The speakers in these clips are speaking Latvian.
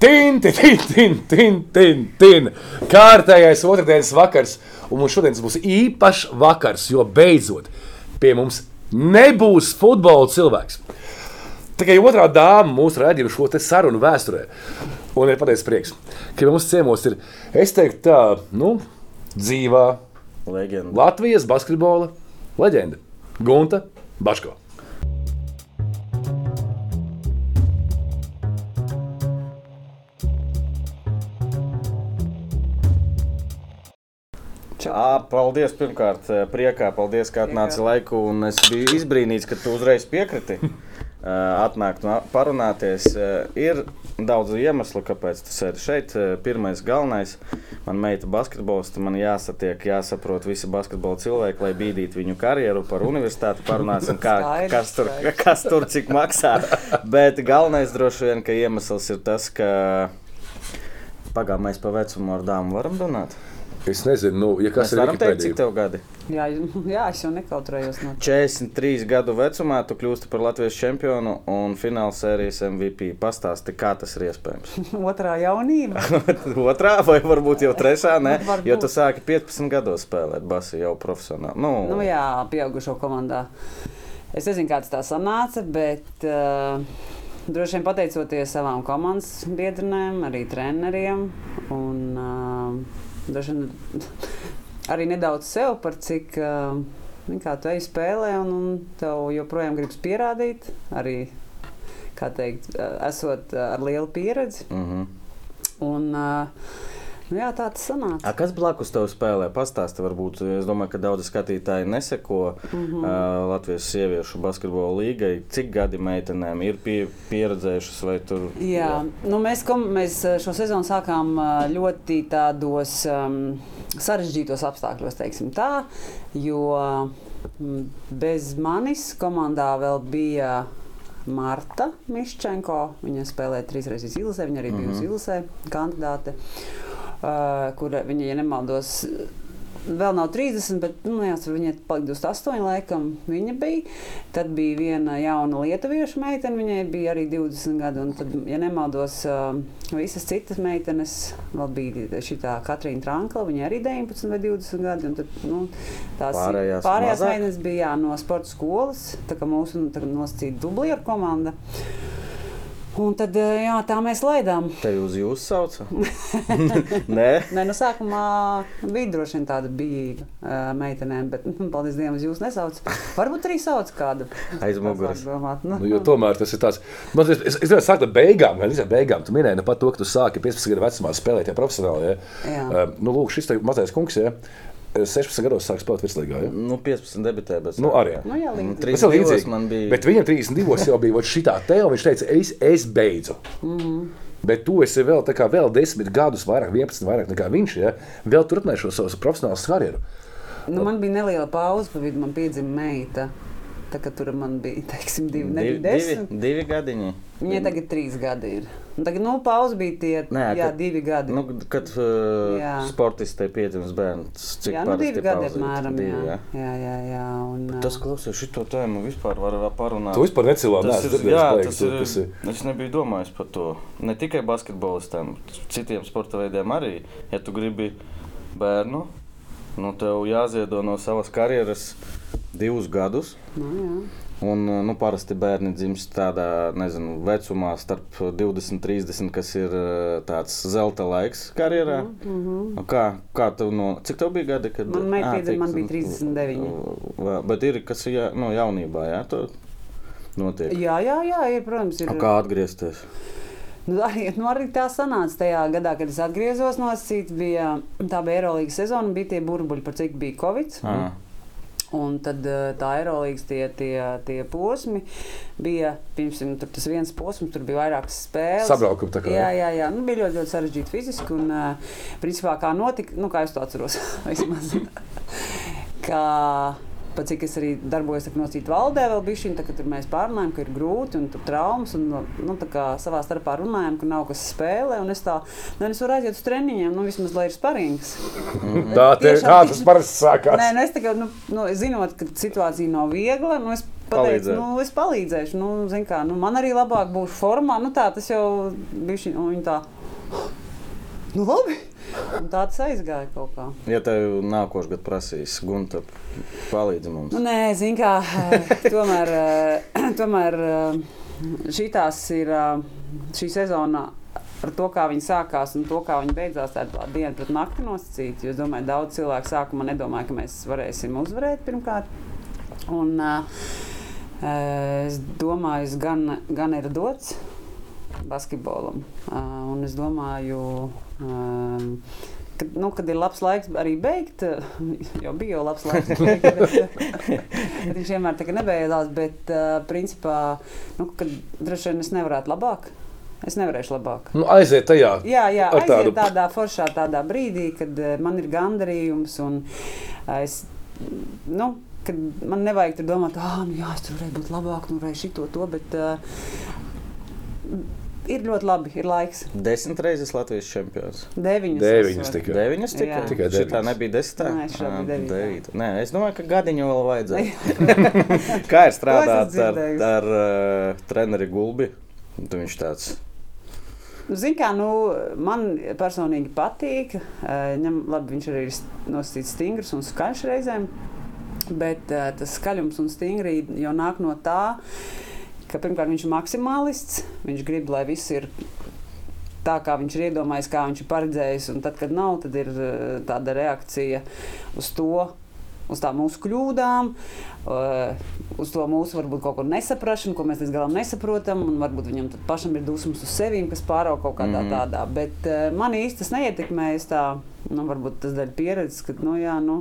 Tin, tin, tin, tin, tin, tin, tin. Kārtējais otrdienas vakars, un mums šodien būs īpašs vakars, jo beidzot pie mums nebūs futbola cilvēks. Tikai otrā dāma mūsu redzējumu šo sarunu vēsturē. Un ir pateicis prieks, ka mums ciemos ir, es teiktu, tā, nu, dzīvā Leģenda. Latvijas basketbola leģenda Gunta Baško. Ā, paldies, pirmkārt, priekā. Paldies, ka atnāci laiku. un Es biju izbrīnīts, ka tu uzreiz piekriti atnākt un parunāties. Ir daudz iemeslu, kāpēc tu sēdi šeit. Pirmais, galvenais, man meita basketbolists, man jāsatiek, jāsaprot visi basketbola cilvēki, lai bīdītu viņu karjeru par universitāti. Parunāsim, kā, kas, tur, kas tur cik maksā. Bet galvenais droši vien, ka iemesls ir tas, ka pagām mēs pa vecumu ar dāmu varam runāt. Es nezinu, nu, ja kas Mēs ir varam teikt, Wikipēdija. cik tev gadi? Jā, jā, es jau nekautrējos no 43 gadu vecumā tu kļūsti par Latvijas čempionu un fināla sērijas MVP. Pastāsti, kā tas ir iespējams. otrā jaunība. Otrā vai varbūt jau trešā, ne? Jo tu sāki 15 gados spēlēt basi jau profesionāli. Nu, Nu, jā, pieaugušo komandā. Es nezinu, kāds tā sanāca, bet uh, droši vien pateicoties savām komandas biedriem, arī treneriem un uh, vien arī nedaudz sev par cik. Uh, Kā tu ej spēlē, un, un tev joprojām gribas pierādīt, arī teikt, esot ar lielu pieredzi. Mm -hmm. Un, uh, nu, jā, tā tas sanāca. A, kas blakus tev spēlē? Pastāsti, varbūt. Es domāju, ka daudzi skatītāji neseko mm Mhm. -hmm. uh, Latvijas sieviešu basketbola līgai. Cik gadi meitenēm ir pie, pieredzējušas vai tur? Jā, nu mēs, kom, mēs šo sezonu sākām ļoti tādos um, sarežģītos apstākļos, teiksim tā, jo bez manis komandā vēl bija Marta Miščenko. Viņa spēlēja trīs reizes Ilzē, viņa arī bija mm -hmm. uz Ilzē kandidāte, uh, kur viņa, ja nemaldos, Vēl nav 30, bet nu, jāsaka, viņa palika 28. laikam. Viņa bija. Tad bija viena jauna lietuviešu meitene, viņai bija arī 20 gadi. Un tad, ja nemaldos, visas citas meitenes, vēl bija šī Katrīna Trankla, viņai arī 19 vai 20 gadi. Tad, nu, tās Pārējās pārējās meitenes bija jā, no sporta skolas, tā kā mūsu nu, tā kā nosacīta dublieru komanda. Un tad, uh, jā, tā mēs laidām. Te jūs jūs saucat? Nē. Nē, no sākumā bija droši vien tāda bijīga uh, meitenēm, bet, nu, paldies Dievam, es jūs nesaucu. Varbūt arī sauc kādu. Aiz muguras. Nu, Nu, jo tomēr tas ir tāds. Man, es es, es gribēju sākt ar beigām, gan ar beigām. Tu minēji nu, pat to, ka tu sāki 15 gadu vecumā spēlēt ja, profesionāli. Ja. Jā. Uh, nu, lūk, šis mazais kungs, ja, 16 gados sāk spēlēt virslīgā. Ja. Nu, 15 debitē, bet Nu, arī. Nu, jā, līdzīgi. Ir 32 līdzīgi. man bija. Bet viņam 32 jau bija šī tā te, un viņš teica, es, es beidzu. Mm Mhm. -hmm. Bet tu esi vēl, tā kā, vēl 10 gadus, vairāk, 11, vairāk nekā viņš. Ja? Vēl turpināji šo savu profesionālu karjeru. Nu, man bija neliela pauze, pa vidu man piedzima meita. Tā kā tur man bija, teiksim, divi, divi, divi, divi gadiņi. Viņai tagad trīs gadi ir. Tagad, nu, pauze bija tie, Nē, jā, kad- divi gadi. Nu, kad uh, Jā. sportistē piedzimis bērns, cik jā, nu, divi gadi apmēram. Divi, Jā, jā. jā, jā. jā un, Tas klausies, šito tēmu vispār var parunāt. Tu vispār necilā, Tas neesi ir, jā, baigi, tas ir, kas ir. es nebiju domājis par to. Ne tikai basketbolistiem, citiem sporta veidiem arī. Ja tu gribi bērnu, nu tev jāziedo no savas karjeras divus gadus. nu, jā. Un, nu, parasti bērni dzimst tādā nezinu, vecumā, starp 20 un 30, kas ir eh, tāds zelta laiks karjerā. Mm -hmm. kā, kā tev no, cik tev bija gadi? Kad, Man meita Ā, piedzima, man bija 39. Vā, Bet ir kas jā, no jaunībā, jā, to notiek. jā, jā, jā, ir, protams, ir. Kā atgriezties? Nu, arī, nu, arī tā sanāca tajā gadā, kad es atgriezos no Sītas. Bija, tā bija Eirolandes sezona, bija tie burbuļi, par cik bija Covid. Ah. Un tad eh, tā aerolīgas tie, tie, tie posmi bija, piemēram, tur tas viens posms, tur bija vairākas spēles. Sabraukumi tā kā, Jā, jā, jā. Nu, bija ļoti, ļoti sarežģīti fiziski. Un, uh, principā, kā notika, nu, kā es to atceros, vismaz. kā, pat cik es arī darbojos no citu valdē, vēl bija šī, tad mēs pārunājām, ka ir grūti un tur traumas. Un, nu, tā savā starpā runājām, ka nav kas spēlē. Un es tā, nu, es varu aiziet uz treniņiem, nu, vismaz lai ir sparings. Tā te, Tiešām- kā tas parasti sākās. Nē, nu es tikai nu, nu, zinot, ka situācija nav viegla. Nu es, Palīdzēt. nu, es palīdzēšu. Nu, zin kā, nu, man arī labāk būs formā. Nu, tā tas jau bija. Nu, viņa tā, nu, labi. Un tā tas aizgāja kaut kā. Ja tev nākošais gads prasīs, Gunta, palīdzi mums. Nu, nē, zin kā, eh, tomēr, eh, tomēr šīs ir eh, šī sezona. Ar to, kā viņi sākās un to, kā viņi beidzās, tā ir tā diena pret nakti nosacīta. Es domāju, daudz cilvēku sākumā nedomāja, ka mēs varēsim uzvarēt pirmkārt. Un, uh, es domāju, gan, gan ir dots basketbolam. Uh, un es domāju, uh, kad, nu, kad ir labs laiks arī beigt, jau bija jau labs laiks, beigt, bet, bet viņš vienmēr tā kā nebeidzās. Bet, uh, principā, nu, droši vien es nevarētu labāk. Es nevarēšu labāk. Nu, aiziet tajā. Jā, jā aiziet tādu- tādā foršā tādā brīdī, kad uh, man ir gandarījums un uh, es, nu, kad man nevajag tur domāt, ah, nu jā, es tur varēju būt labāk, nu varēju šito, to, bet uh, ir ļoti labi, ir laiks. Desmit reizes Latvijas čempions. Deviņas. Deviņas tikai. Deviņas tikai? Jā. Tikai Šitā deviņas. nebija desmitā? Nē, šitā bija devītā. Nē, es domāju, ka gadiņu vēl vajadzēja. Kā ir strādāt ar, ar uh, treneri Gulbi? Tu viņš tāds. Ziniet, kā nu, man personīgi patīk. Ņem, labi, viņš arī ir nosacīts stingrs un skaļš reizēm. Bet tas skaļums un stingrība jau nāk no tā, ka pirmkārt viņš ir maksimālists. Viņš grib, lai viss ir tā, kā viņš ir iedomājies, kā viņš ir paredzējis. Un tad, kad nav, tad ir eh, tāda reakcija uz to. Uz tām mūsu kļūdām, uh, uz to mūsu varbūt kaut ko nesaprašanu, ko mēs līdz galam nesaprotam. Varbūt viņam pašam ir dusmas uz sevi, kas pārauga kaut kādā mm tādā. Bet uh, man īsti tas neietekmē. Es tā, nu, varbūt tas dēļ pieredzes, ka nu, jā, nu,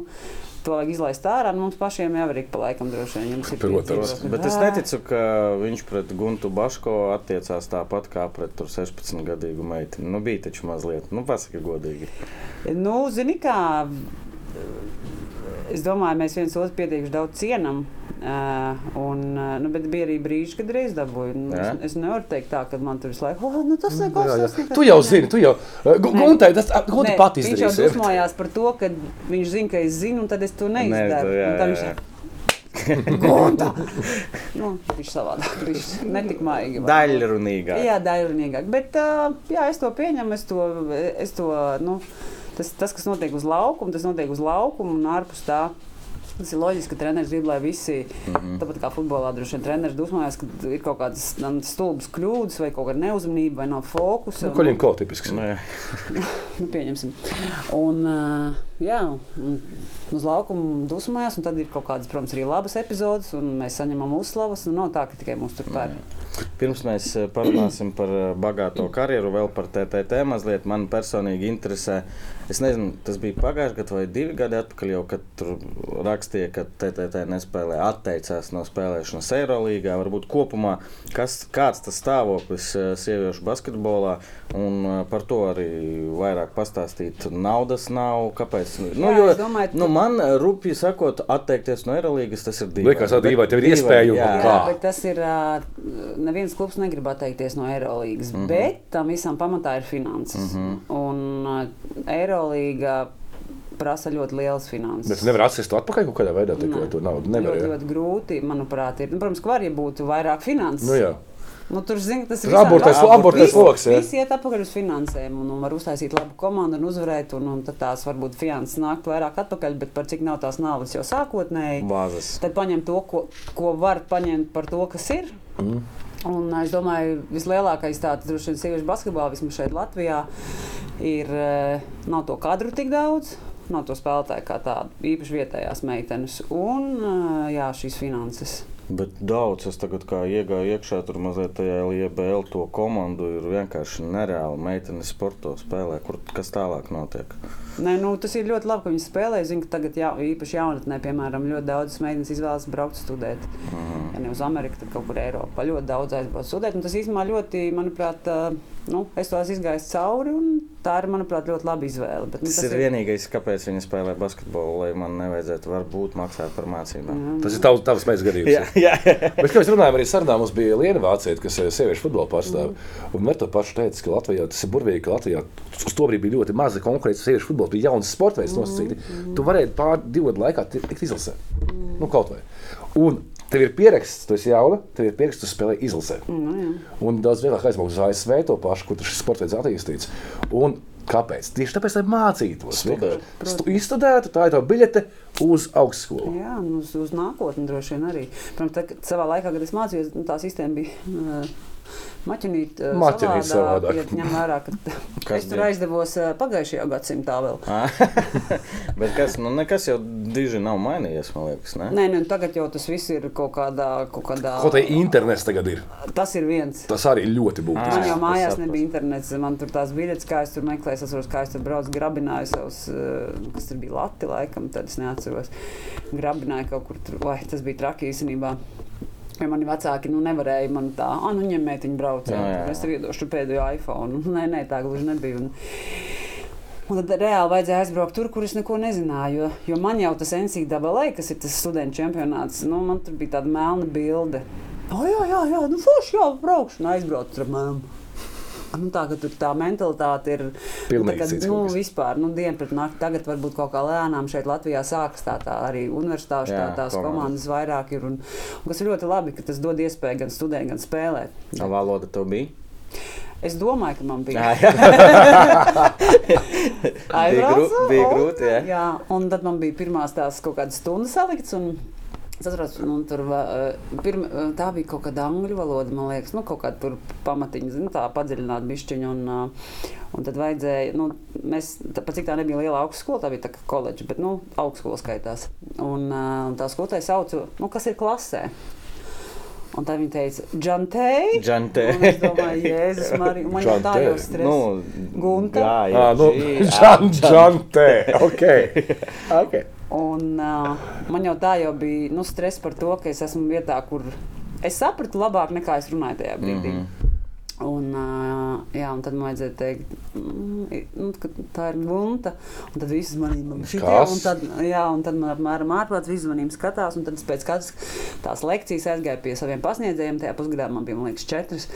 to vajag izlaist ārā. Nu, mums pašiem jau ir ik pa laikam droši vien. Protams. Bet es "Ā, neticu, ka viņš pret Guntu Baško attiecās tāpat kā pret tur 16 gadīgu meiteni. Nu, bija taču mazliet, nu, pasaki godīgi. Nu, zini, kā. Es domāju, mēs viens otru pietiekami daudz cienām. Uh, un, uh, nu, bet bija arī brīži, kad reiz dabūju. Nu, Jā? es, es nevaru teikt, tā, ka man tur visu laiku, oh, nu, tas ir kaut Jā, jā. kas Tu jau zini, tu jau. Guntai, tas Gunta pati Viņš jau dusmojās par to, ka viņš zina, ka es zinu, un tad es to neizdaru. jā, Un tad jā, tā, Gunta! nu, viņš savādāk, viņš netik maigi. Daļrunīgāk. Jā, daļrunīgāk. Bet uh, jā, es to pieņemu. Es to, es to, nu, tas, tas, kas notiek uz laukuma, tas notiek uz laukuma un ārpus tā. Tas ir loģiski, ka treneris grib, lai visi, mm. -hmm. tāpat kā futbolā, droši vien treneris dusmojas, ka ir kaut kādas um, stulbas kļūdas, vai kaut kāda neuzmanība, vai nav fokusa. Nu, Koļiem kaut tipisks. Nu, jā. Nu, pieņemsim. Un, uh, jā, un uz laukuma dusmojas, un tad ir kaut kādas, protams, arī labas epizodes, un mēs saņemam uzslavas. Un nav tā, ka tikai mūsu tur pērk. Pirms mēs parunāsim par bagāto karjeru, vēl par TTT mazliet. Man personīgi interesē, es nezinu, tas bija pagājušajā gadā vai divi gadi atpakaļ, jau, kad tur rakstīja, ka TTT nespēlē, atteicās no spēlēšanas Eirolandā. Varbūt kopumā kas, kāds tas stāvoklis eh, sieviešu basketbolā, un eh, par to arī vairāk pastāstīt. Naudas nav, kāpēc? Nu, Jā, jo, domāju, nu, man eh, rupji sakot, atteikties no Eirolandas, tas ir dīvaini. Liekas, tā dīvaini, tev ir iespēja un jā. kā? Jā, bet tas ir. Neviens klubs negrib atteikties no Eirolandes, mm -hmm. bet tam visam pamatā ir finanses. Mm -hmm. Un ā, Eirolanda prasa ļoti lielas finanses. Bet tu nevari atsist to atpakaļ kaut kādā veidā, tā to naudu nevar. ļoti, jā. ļoti grūti, manuprāt, ir. Nu, protams, ka var, ja būtu vairāk finanses. Nu, jā. Nu, tur zin, tas ir abortais- jā. Viss iet atpakaļ uz finansēm, un, un var uztaisīt labu komandu un uzvarēt, un, un tad tās varbūt finanses nāk vairāk atpakaļ, bet par cik nav tās naudas jau sākotnēji. Bāzes. Tad paņem to, ko, ko var paņemt par to, kas ir. Mm. Un es domāju, vislielākais tāds droši vien sieviešu basketbolā, vismaz šeit Latvijā, ir eh, nav to kadru tik daudz. Nav to spēlētāju kā tādu īpaši vietējās meitenes. Un eh, jā, šīs finanses. Bet daudz es tagad kā iegāju iekšā tur mazliet tajā LBL to komandu ir vienkārši nereāli. Meitenes sporto spēlē, kur kas tālāk notiek. Nē, nu, tas ir ļoti labi, ka viņi spēlē. Zinu, ka tagad jā, īpaši jaunatnē, piemēram, ļoti daudz meitenes izvēlas braukt studēt. Mhm. Ja ne uz Ameriku, tad kaut kur Eiropā ļoti daudz aizbraukt studēt. Un tas īstenībā ļoti, manuprāt, ā, nu, es to esmu izgājis cauri. un Tā ir, manuprāt, ļoti laba izvēle. Bet, nu, Tas, tas ir vienīgais, kāpēc viņi spēlē basketbolu, lai man nevajadzētu varbūt maksāt par mācībām. Tas ir tavs, tavs meitas gadījums. Jā, jā, jā. Bet, kā mēs runājām, arī sarunā mums bija Liena Vācieta, kas ir sieviešu futbola pārstāve. Mm. Un ar to pašu teica, ka Latvijā tas ir burvīgi, ka Latvijā uz to brīdi bija ļoti maza konkurence. Sieviešu futbols bija jauns sports veids nosacīti. Tu varēji pār divu gadu laikā tikt izlasē. Nu, kaut vai. Un Tev ir pieraksts, tu esi jauna, tev ir pieraksts, tu spēlē izlasē. Nu, jā. Un daudz vieglāk aizbraukt uz ASV to pašu, kur šis sports veids attīstīts. Un kāpēc? Tieši tāpēc, lai mācītos. Studēt. Stu, izstudētu, tā ir tā biļete uz augstskolu. Jā, uz, uz nākotni droši vien arī. Protams, tā, savā laikā, kad es mācījos, tā sistēma bija. Uh, Maķinīt, uh, Maķinīt savādāk. Ja ņem vērā, ka es tur aizdevos uh, pagājušajā gadsimtā vēl. Bet kas, nu, nekas jau diži nav mainījies, man liekas. Ne? Nē, nu, tagad jau tas viss ir kaut kādā. Kaut kādā Ko te internets tagad ir? tas ir viens. Tas arī ļoti Man būtiski. jau es mājās sapratu. nebija internets. Man tur tās biļetes, kā es tur meklēju, es atceros, kā es tur braucu, grabināju savus, kas tur bija lati laikam, tad es neatceros. Grabināju kaut kur tur, vai tas bija traki īstenībā. Ja mani vecāki nu, nevarēja man tā, ah, nu ņemiet, viņi brauc. Jā, jā, jā. Es tev iedošu pēdējo iPhone. Nē, nē, tā gluži nebija. Un, Un tad reāli vajadzēja aizbraukt tur, kur es neko nezināju. Jo, jo man jau tas NCAA, kas ir tas studentu čempionāts, nu, man tur bija tāda melna bilde. O, jā, jā, jā, nu, forši, jā, braukšu un aizbraucu ar mani. Nu, tā, ka tur tā mentalitāte ir cits nu, kas. vispār, nu, diena pret nakti. Tagad varbūt kaut kā lēnām šeit Latvijā sākas tā, tā arī universitāšu tā, tās komandas. komandas vairāk ir. Un, un kas ir ļoti labi, ka tas dod iespēju gan studēt, gan spēlēt. Tā valoda tev bija. Es domāju, ka man bija. Jā, jā. Aizbraucu, bija grūti. Jā. Jā, un tad man bija pirmās tās kaut kādas stundas salikts. un Es atceros, nu, tur va- pirma, tā bija kaut kāda angļu valoda, man liekas, nu, kaut kāda tur pamatiņa, zinu, tā padziļināta bišķiņa. Un, ā, un tad vajadzēja, nu, mēs, tā, cik tā nebija liela augstskola, tā bija tā kā koledža, bet, nu, augstskola skaitās. Un, un tā skolotāja sauca, nu, kas ir klasē. Un tā viņa teica, Džantei. Džantē. Un es domāju, Jēzus, Marija, man jau tā jau stresa. Nu, Gunta? Jā, Ah, nu, G, Žan, Žantē. Okay. Un, uh, man jau tā jau bija nu, stress par to, ka es esmu vietā, kur es sapratu labāk nekā es runāju tajā brīdī. Mm -hmm. Un, uh, jā, un tad man vajadzēja teikt, mm, nu, ka tā ir. Un tad viss manī šitie, Kas? un tad, man apmēram ārprāts manīm skatās. Un tad pēc katras tās lekcijas aizgāju pie saviem pasniedzējiem. Tajā pusgadā man bija, man liekas, četras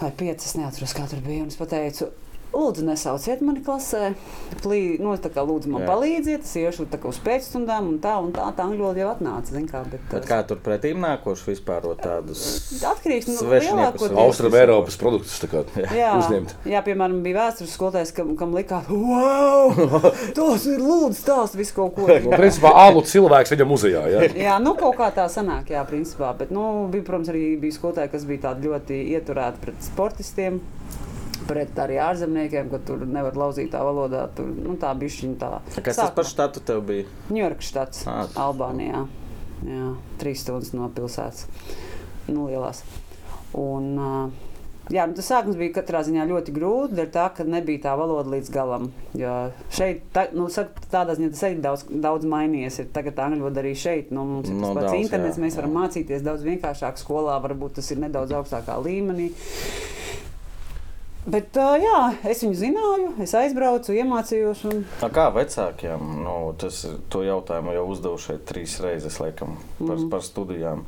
vai piecas, es neatceros, kā tur bija. Un es pateicu, Lūdzu, nesauciet mani klasē. Plī, nu, kā lūdzu man Jā. palīdziet, es iešu uz pēcstundām, un tā, un tā, tā angļu valoda jau atnāca. Kā, bet, Bet kā tur pretīm nākoši vispār tādus Atkarīgs no svešniekus lielākoties- un Austrum Eiropas produktus Jā, uzņemt. jā, piemēram, bija vēstures skolotājs, kam, kam likās, wow, tas ir lūdzu stāsts, visu kaut ko. Nu, principā, alu cilvēks viņa muzejā. Ja? Jā, nu kaut kā tā sanāk, jā, principā. Bet, nu, bija, protams, arī bija skolotāji, kas bija tādi ļoti ieturēti pret sportistiem. Pret arī ārzemniekiem, ka tur nevar lauzīt tā valodā. Tur, nu, tā bija šī tā. Kas tas par štatu tev bija? Ņujorkas štats, Ā. Albānijā. Jā, trīs stundas no pilsētas, nu, lielās. Un, ā, jā, nu, tas sākums bija katrā ziņā ļoti grūti, dēļ tā, ka nebija tā valoda līdz galam. Jo šeit, tā, nu, saka, tādā ziņā tas arī daudz, daudz mainījies. Ir tagad angļu valoda arī šeit. Nu, mums ir tas Nu, pats daudz, internets, jā, mēs varam jā. mācīties daudz vienkāršāk skolā, varbūt tas ir nedaudz augstākā līmenī. Bet, jā, es viņu zināju, es aizbraucu, iemācījos. Un... Tā kā vecākiem, nu, tas jautājumu jau uzdevu šeit trīs reizes, laikam, par, Mhm. par studijām.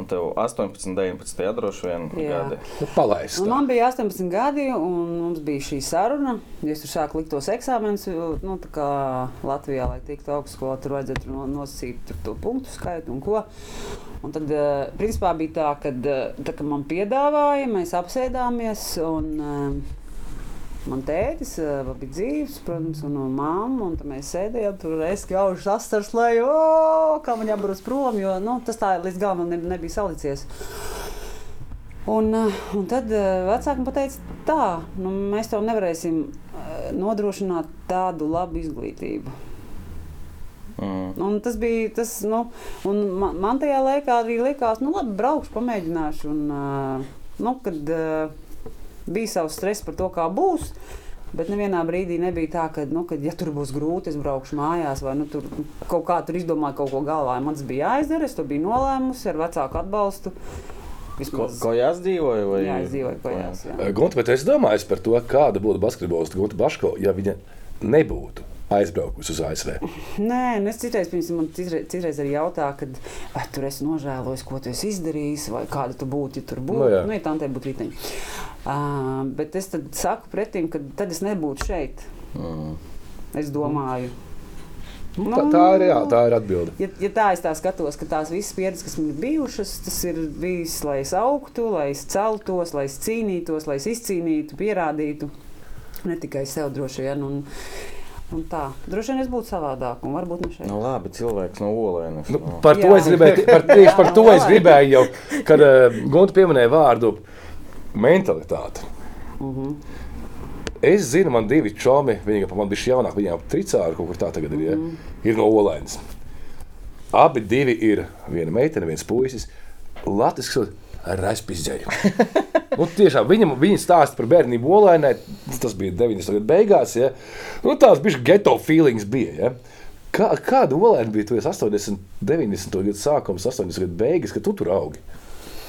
Un tev 18, 19, jā, droši vien Jā. gadi. Nu, Palaist. Un tā. man bija 18 gadi, un mums bija šī saruna. Ja es tur sāku likt tos eksāmenus, nu, tā kā Latvijā, lai tiktu augstskolā, tur vajadzētu no, nosīt tur to punktu skaitu un ko. Un tad, principā, bija tā, ka tā, kad man piedāvāja, mēs apsēdāmies. Un, Man tētis uh, bija dzīves, protams, un mamma. Un tad mēs sēdējām tur, es gaužu astars, lai, o, kā man jābrauc prom, jo nu, tas tā līdz galam ne, nebija salicies. Un, uh, un tad uh, vecāki teica, tā, nu, mēs tev nevarēsim nodrošināt tādu labu izglītību. Mm. Un tas bija tas, nu, un man, man tajā laikā arī likās, nu, labi, braukšu, pamēģināšu. Un, nu, kad bija savs stress par to, kā būs. Bet nevienā brīdī nebija tā, ka, nu, kad, ja tur būs grūti, es braukšu mājās, vai nu, tur kaut kā tur izdomāju kaut ko galvā. Man tas bija jāizdara, es to biju nolēmusi ar vecāku atbalstu. Ko, Vismaz, ko jāsdzīvoja? Vai... jā, es dzīvoju kājās. jā. Gunte, bet es domāju par to, kāda būtu basketbolista Gunte Baško, ja viņa nebūtu aizbraukusi uz ASV. Nē, nu es citreiz, piemēram, man citreiz, citreiz arī jautā, kad vai tur esi nožēlojis, ko tu esi izdarījis, vai kāda tu būtu, ja tur būtu. Nu jā. nu, ja tā būtu riteņa. Uh, bet es tad saku pretim, ka tad es nebūtu šeit. Mm. Es domāju, Nu, tā, tā ir, jā, tā ir atbilde. Ja, ja tā es tā skatos, ka tās visas pieredzes, kas man ir bijušas, tas ir bijis, lai es augtu, lai es celtos, lai es cīnītos, lai es izcīnītu, pierādītu ne tikai sev droši vien. Un, un tā, droši vien es būtu savādāk, un varbūt ne šeit. Nu, labi, cilvēks no Olēnas. Nu, Nu, par to gribēju, par, par to es gribēju jau, kad uh, Gunte pieminēja vārdu mentalitāte. Es zinu, man divi čomi, viņi man bija jaunāki, viņiem tricāri kaut kur tā tagad ir, ja? ir no Olēnas. Abi divi ir viena meitene, viens puisis. Latvijas Raspizēju. nu, tiešām viņam viņa stāsta par bērnību Olēnē. Tas bija 90. gadu beigās. Ja? Nu, tās bija geto feelings. Bija, ja? Kā, kāda Olēna bija? Tu esi 80, 90. gadu sākums, 80. gadu beigas, kad tu tur augi.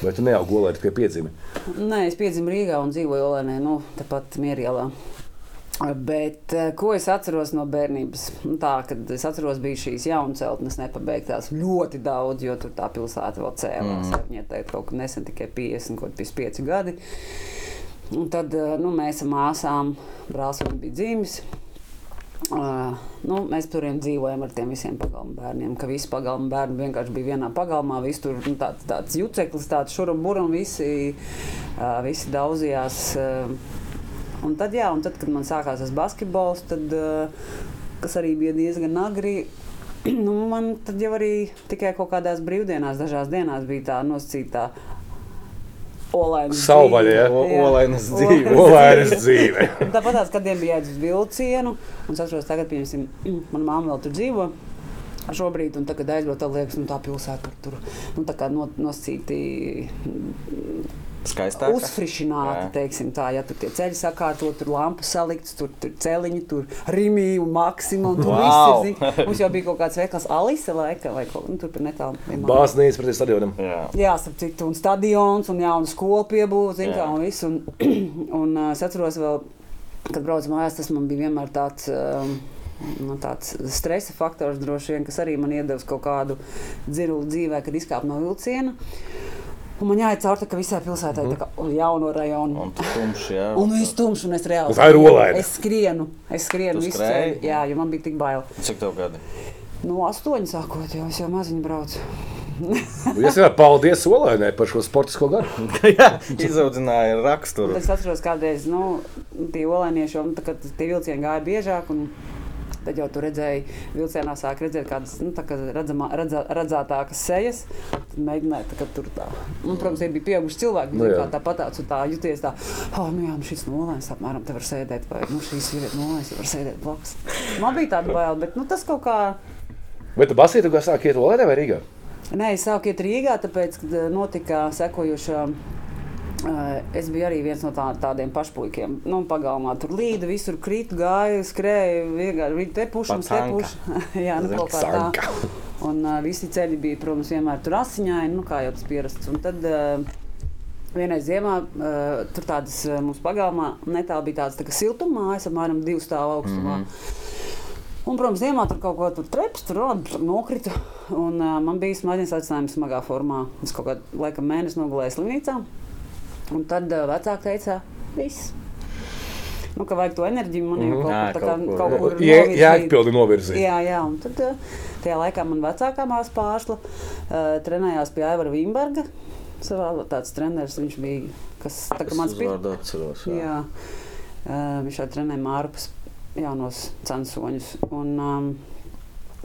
Vai tu neaugi Olēnā tikai piedzimi? Nē, es piedzimu Rīgā un dzīvoju Olēnē, nu, tepat Mierielā. Bet eh, ko es atceros no bērnības? Nu, Tā, kad es atceros, bija šīs jaunas celtnes nepabeigtās ļoti daudz, jo tur tā pilsēta vēl cēlās. Mm. Viņai teikt, kaut kad nesen tikai 50, kaut 55 gadi. Un tad eh, nu, mēs ar māsām, brālis bija dzimis. Uh, nu, mēs tur dzīvojam ar tiem visiem pagalmu bērniem. Ka visi pagalmu bērni vienkārši bija vienā pagalmā. Visi tur nu, tāds, tāds juceklis, tāds šuram buram, visi, uh, visi daudzījās. Uh, un tad, jā, un tad, kad man sākās tas basketbols, tad, kas arī bija diezgan agri. Nu, man tad jau arī tikai kaut kādās brīvdienās, dažās dienās bija tā nosacīta Savvaļa, ja? Olainas dzīve. Olēnas dzīve. Un Tāpat tās, kad bija jāiet uz vilcienu, un es atceros, tagad, piemēram, mana mamma vēl tur dzīvo. Šobrīd, un tagad aizbraukt, tad liekas, nu, tā pilsēta tur, tur nu, tā kā no, nosacīti Skaistāk. uzfrišināti, Jā. teiksim tā, ja tur tie ceļi sakārtot, tur lampas saliktas, tur, tur celiņi, tur rīmī un maksima, un tur Wow! viss ir, zin, mums jau bija kaut kāds veikals Alise laika, vai kaut, nu, tur tur netālu. Bāznīca pretī stadionam. Jā. Jā, starp citu, un stadions, un jauna skola piebūvēta, zin, kā, Jā. un viss. Un, un es atceros, vēl, kad braucu mājās, tas man bija vienmēr tāds. Um, Nu, tāds stresa faktors droši vien, kas arī man iedevis kaut kādu dziļu dzīvē, kad izkāpu no vilciena. Un man jāiet cauri tā visai pilsētai, tā kā jauno rajonu. Un tu tumšs, jā. Un viss tumšs, un es reāli tā ir olaina. Es skrienu, es skrienu visu ceļu. Jā, jo man bija tik bail. Cik tev gadi? No astoņi sākot, jo es jau maziņu braucu. Es jau paldies Olēnai par šo sportisko garu. jā, izaudzināja raksturu. Es atceros, kādreiz nu, tie olainieši nu, kad tie vilcieni gāja biežāk. Un, Tad jau tur redzēja, vilcienā sāk redzēt kādas nu, tā kā redzamā, redzā, redzētākas sejas. Tad mēģināja tā, tur tā. Un, protams, tie bija pieauguši cilvēki. Nu Nu, tāpat tāds tā juties tā, ah, nu jā, nu šis nolaists apmēram te var sēdēt, vai nu šīs ir nolaists, var sēdēt blakus. Man bija tāda baila, bet nu, tas kaut kā. Vai tu basītu, kā sāk iet Olēnā vai Rīgā? Nē, es sāku iet Rīgā, tāpēc, kad eh, notika sekojoša. Es biju arī viens no tā, tādiem pašpuikiem. Nu, pagalmā tur līda, visur krīt, gāja, skrēja, vienkārši te pušams, te pušams. Jā, nu, kaut kā tā. Un uh, visi ceļi bija, protams, vienmēr tur asiņaini, nu, kā jau tas pierasts. Un tad uh, vienai ziemā uh, tur tādas uh, mums pagalmā netālu bija tādas tā kā siltummājas, apmēram divu stāvu augstumā. Mm -hmm. Un, protams, ziemā tur kaut ko tur treps, tur nokrita. Un, uh, man bija smadzenes aicinājums smagā formā. Es kaut kādā laikam mēnesi nogulēju slimnīcā. Un tad vecāki teica, viss. Nu, ka vajag to enerģiju, man jau kaut, Ā, kur, tā kā, kaut kur, kaut jā. kur Jē- novirzīt. Jēgpildi novirzīt. Jā, jā, un tad tajā laikā man vecākā māsa pārsla uh, trenējās pie Aivara Vimberga. Savā tāds treneris viņš bija, kas tā kā mans pirmais. atceros. Jā. Jā, uh, viņš jau trenēja Mārpus jaunos censoņus. Un, um,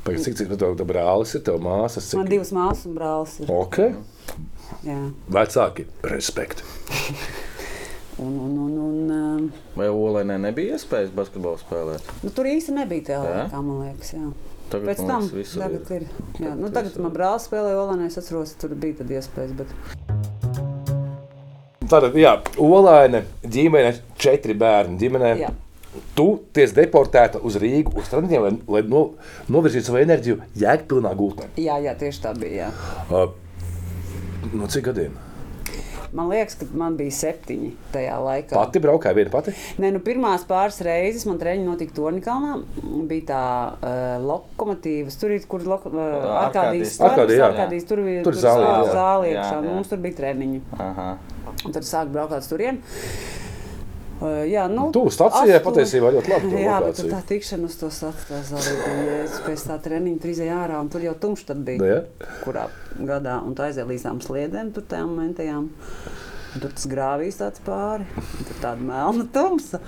Pagaid, Cik cik tev tev brālis ir, tev māsas? man Cik? divas māsas un brālis ir. Ok, Jā. vecāki, respekt. Un, un, un, un, um, Vai Olēnai nebija iespējas basketbolu spēlēt? nu, tur īsti nebija tā Jā? laikā, man liekas. Jā. Tagad, Pēc man tam visur tagad ir. Jā, Tagad nu, tagad man ir. brālis spēlēja Olanē, es atceros, tur bija tad iespējas. Bet... Tātad, jā, Olaina ģimene, četri bērni ģimenē. Jā. Tu tiec deportēta uz Rīgu, uz treniņiem, lai, lai no, novirzītu savu enerģiju jēgpilnā gultnē. Jā, jā, tieši tā bija. Jā. Uh, no cik gadiem? Man liekas, ka man bija septiņi tajā laikā. Pati braukāja viena pati. Nē, nu, pirmās pāris reizes man treniņš notika Tornikalnā. Bija tā uh, lokomotīva, tur ir kur loko, uh, Arkādijas. Arkādijas, Arkādija, jā. Arkādijas, tur bija Tur jā. zāle Jā, iekšā, jā. un mums tur bija treniņi. Aha. Un tad sāk braukt uz turieni. Jā, nu, Tu stācijā astu- patiesībā ļoti labi to Jā, bet lokāciju. tā tikšana uz to stāstu bija. Es pēc tā treniņa tur izēju ārā, un tur jau tumšs bija. Nu, ja? Kurā gadā? Un tu aizēji līdz tām sliedēm, tur tajām momentajām. Tur tas grāvīs tāds pāri, tur tāda melna tumsa.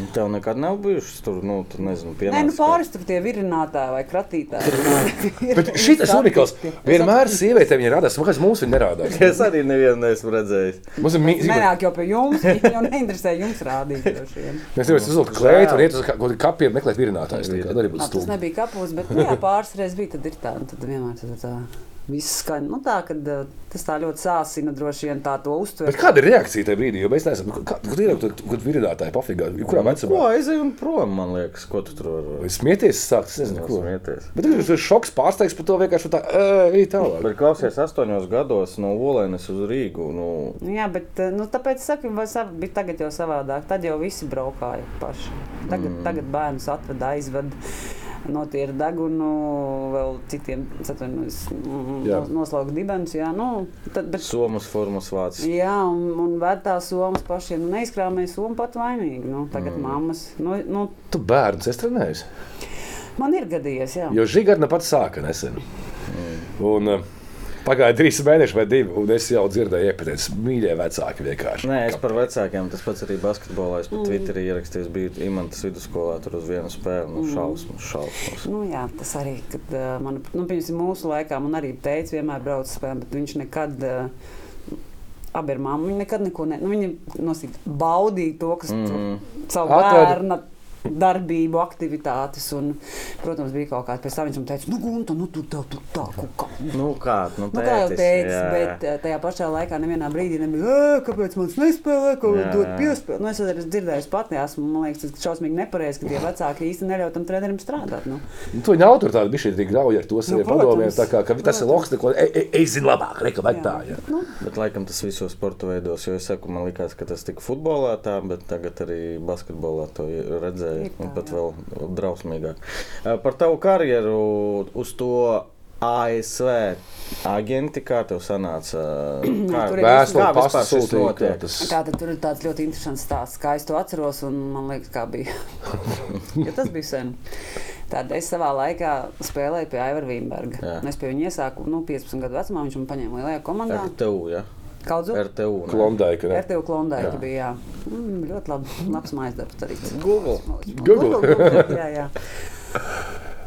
Un Tev nekad nav bijušas tur, nu, tur nezinu, Nē, nu pāris tur tie virinātāji vai kratītāji. Bet šis ir unikāls. Vienmēr sievietēm ir radās, kāpēc mums viņa nerādās. Es arī nevienu neesmu redzējis. Mums ir mīļš. Nenāk jau pie jums, viņi jau neinteresē jums rādīt. Mēs nevaram uzlikt klētu un iet uz kaut kādiem kapiem meklēt virinātājus. Tā kā arī būtu Nā, tas nebija kapos, bet nu, jā, pāris reizes bija. Tad ir tā, un tad vienmēr tad tā. Viss skaņa. Nu, tā, kad, uh, tas tā ļoti sāsina droši vien tā to uztver. Bet kāda ir reakcija tajā brīdī? Jo mēs neesam. nu, kad ir kaut virinātāji pafigā? Kurā Ko vecumā? aizēju un prom, man liekas, ko tu tur vari smieties, sākt, es nezinu, ko. smieties. Bet tas ir šoks pārsteigts par to vienkārši tā, ej, tālāk. Bet klausies, astoņos gados no Olēnas uz Rīgu. Nu, Jā, bet uh, nu, tāpēc saku, vai sav, bija tagad jau savādāk. Tad jau visi braukāja paši. Tagad, mm. tagad bērnus atveda, aizved. Notīra degunu, vēl citiem Jā. noslauka dibens. Jā, nu, tad, bet, Somas formas vācis. jā un, un ved tās somas pašiem. Nu, neizkrāmēja somu pat vainīgi. Nu, tagad mm. mammas. Nu, nu, Tu bērns esi trenējis. man ir gadījies, jā. Jo Žigarna pats sāka nesen. Un uh, pagāja trīs mēneši vai divi, un es jau dzirdēju epitētus mīļie vecāki vienkārši. Nē, es par vecākiem. Tas pats arī basketbolā. Es pat mm. Twitterī ierakstīju, biju Imantas vidusskolā tur uz vienu spēli. Nu, šausmas, šausmas. Nu, jā, tas arī, kad man, nu, piemēram, mūsu laikā man arī teica, vienmēr brauc spēlēm, bet viņš nekad. Uh, Abi ir mamma. Viņa nekad neko ne, nu, viņa nosīt, baudīja to, kas mm. -hmm. savu Atrada- bērnu darbību, aktivitātes. Un, protams, bija kaut kāda. Pēc tam viņš man teica, nu, Gunta, nu, tur tā, tur tā, kaut kā. Nu, kā, nu, Nu, kā jau tētis, teicu, bet eh, tajā pašā laikā nevienā brīdī nebija, "Ē, kāpēc man nespēlē, ko jā. piespēlēt. Nu, es arī esmu dzirdējis pati, esmu, man liekas, tas šausmīgi nepareizi, ka tie vecāki īsti neļauj tam trenerim strādāt. Nu. Nu, to viņa autoritāte bija šī grauja ar to saviem Nu, padomiem. Tā kā ka tas ir loks, ko es zinu labāk, reka, vai tā. Jā. Nu, Bet laikam tas visos sporta veidos, jo es saku, man liekas, ka tas tika futbolā tā, bet tagad arī basketbolā to redzēju. Ir tā, pat jā. vēl drausmīgāk. Par tavu karjeru uz to ASV agenti, kā tev sanāca? Kā, tur kā tas- Tā tad tur ir tāds ļoti interesants stāsts, kā es to atceros, un man liekas, kā bija. ja tas bija sen. Tad es savā laikā spēlēju pie Aivara Vīnberga. Jā. Es pie viņa iesāku nu, 15 gadu vecumā, viņš man paņēma lielajā komandā. RTU, ja? Kaudzu? RTU. ne? Klondaika. ne? RTU Klondēka bija, jā. Mm, ļoti labi, labs mājas darbs arī. Google. Google. Google jā, jā.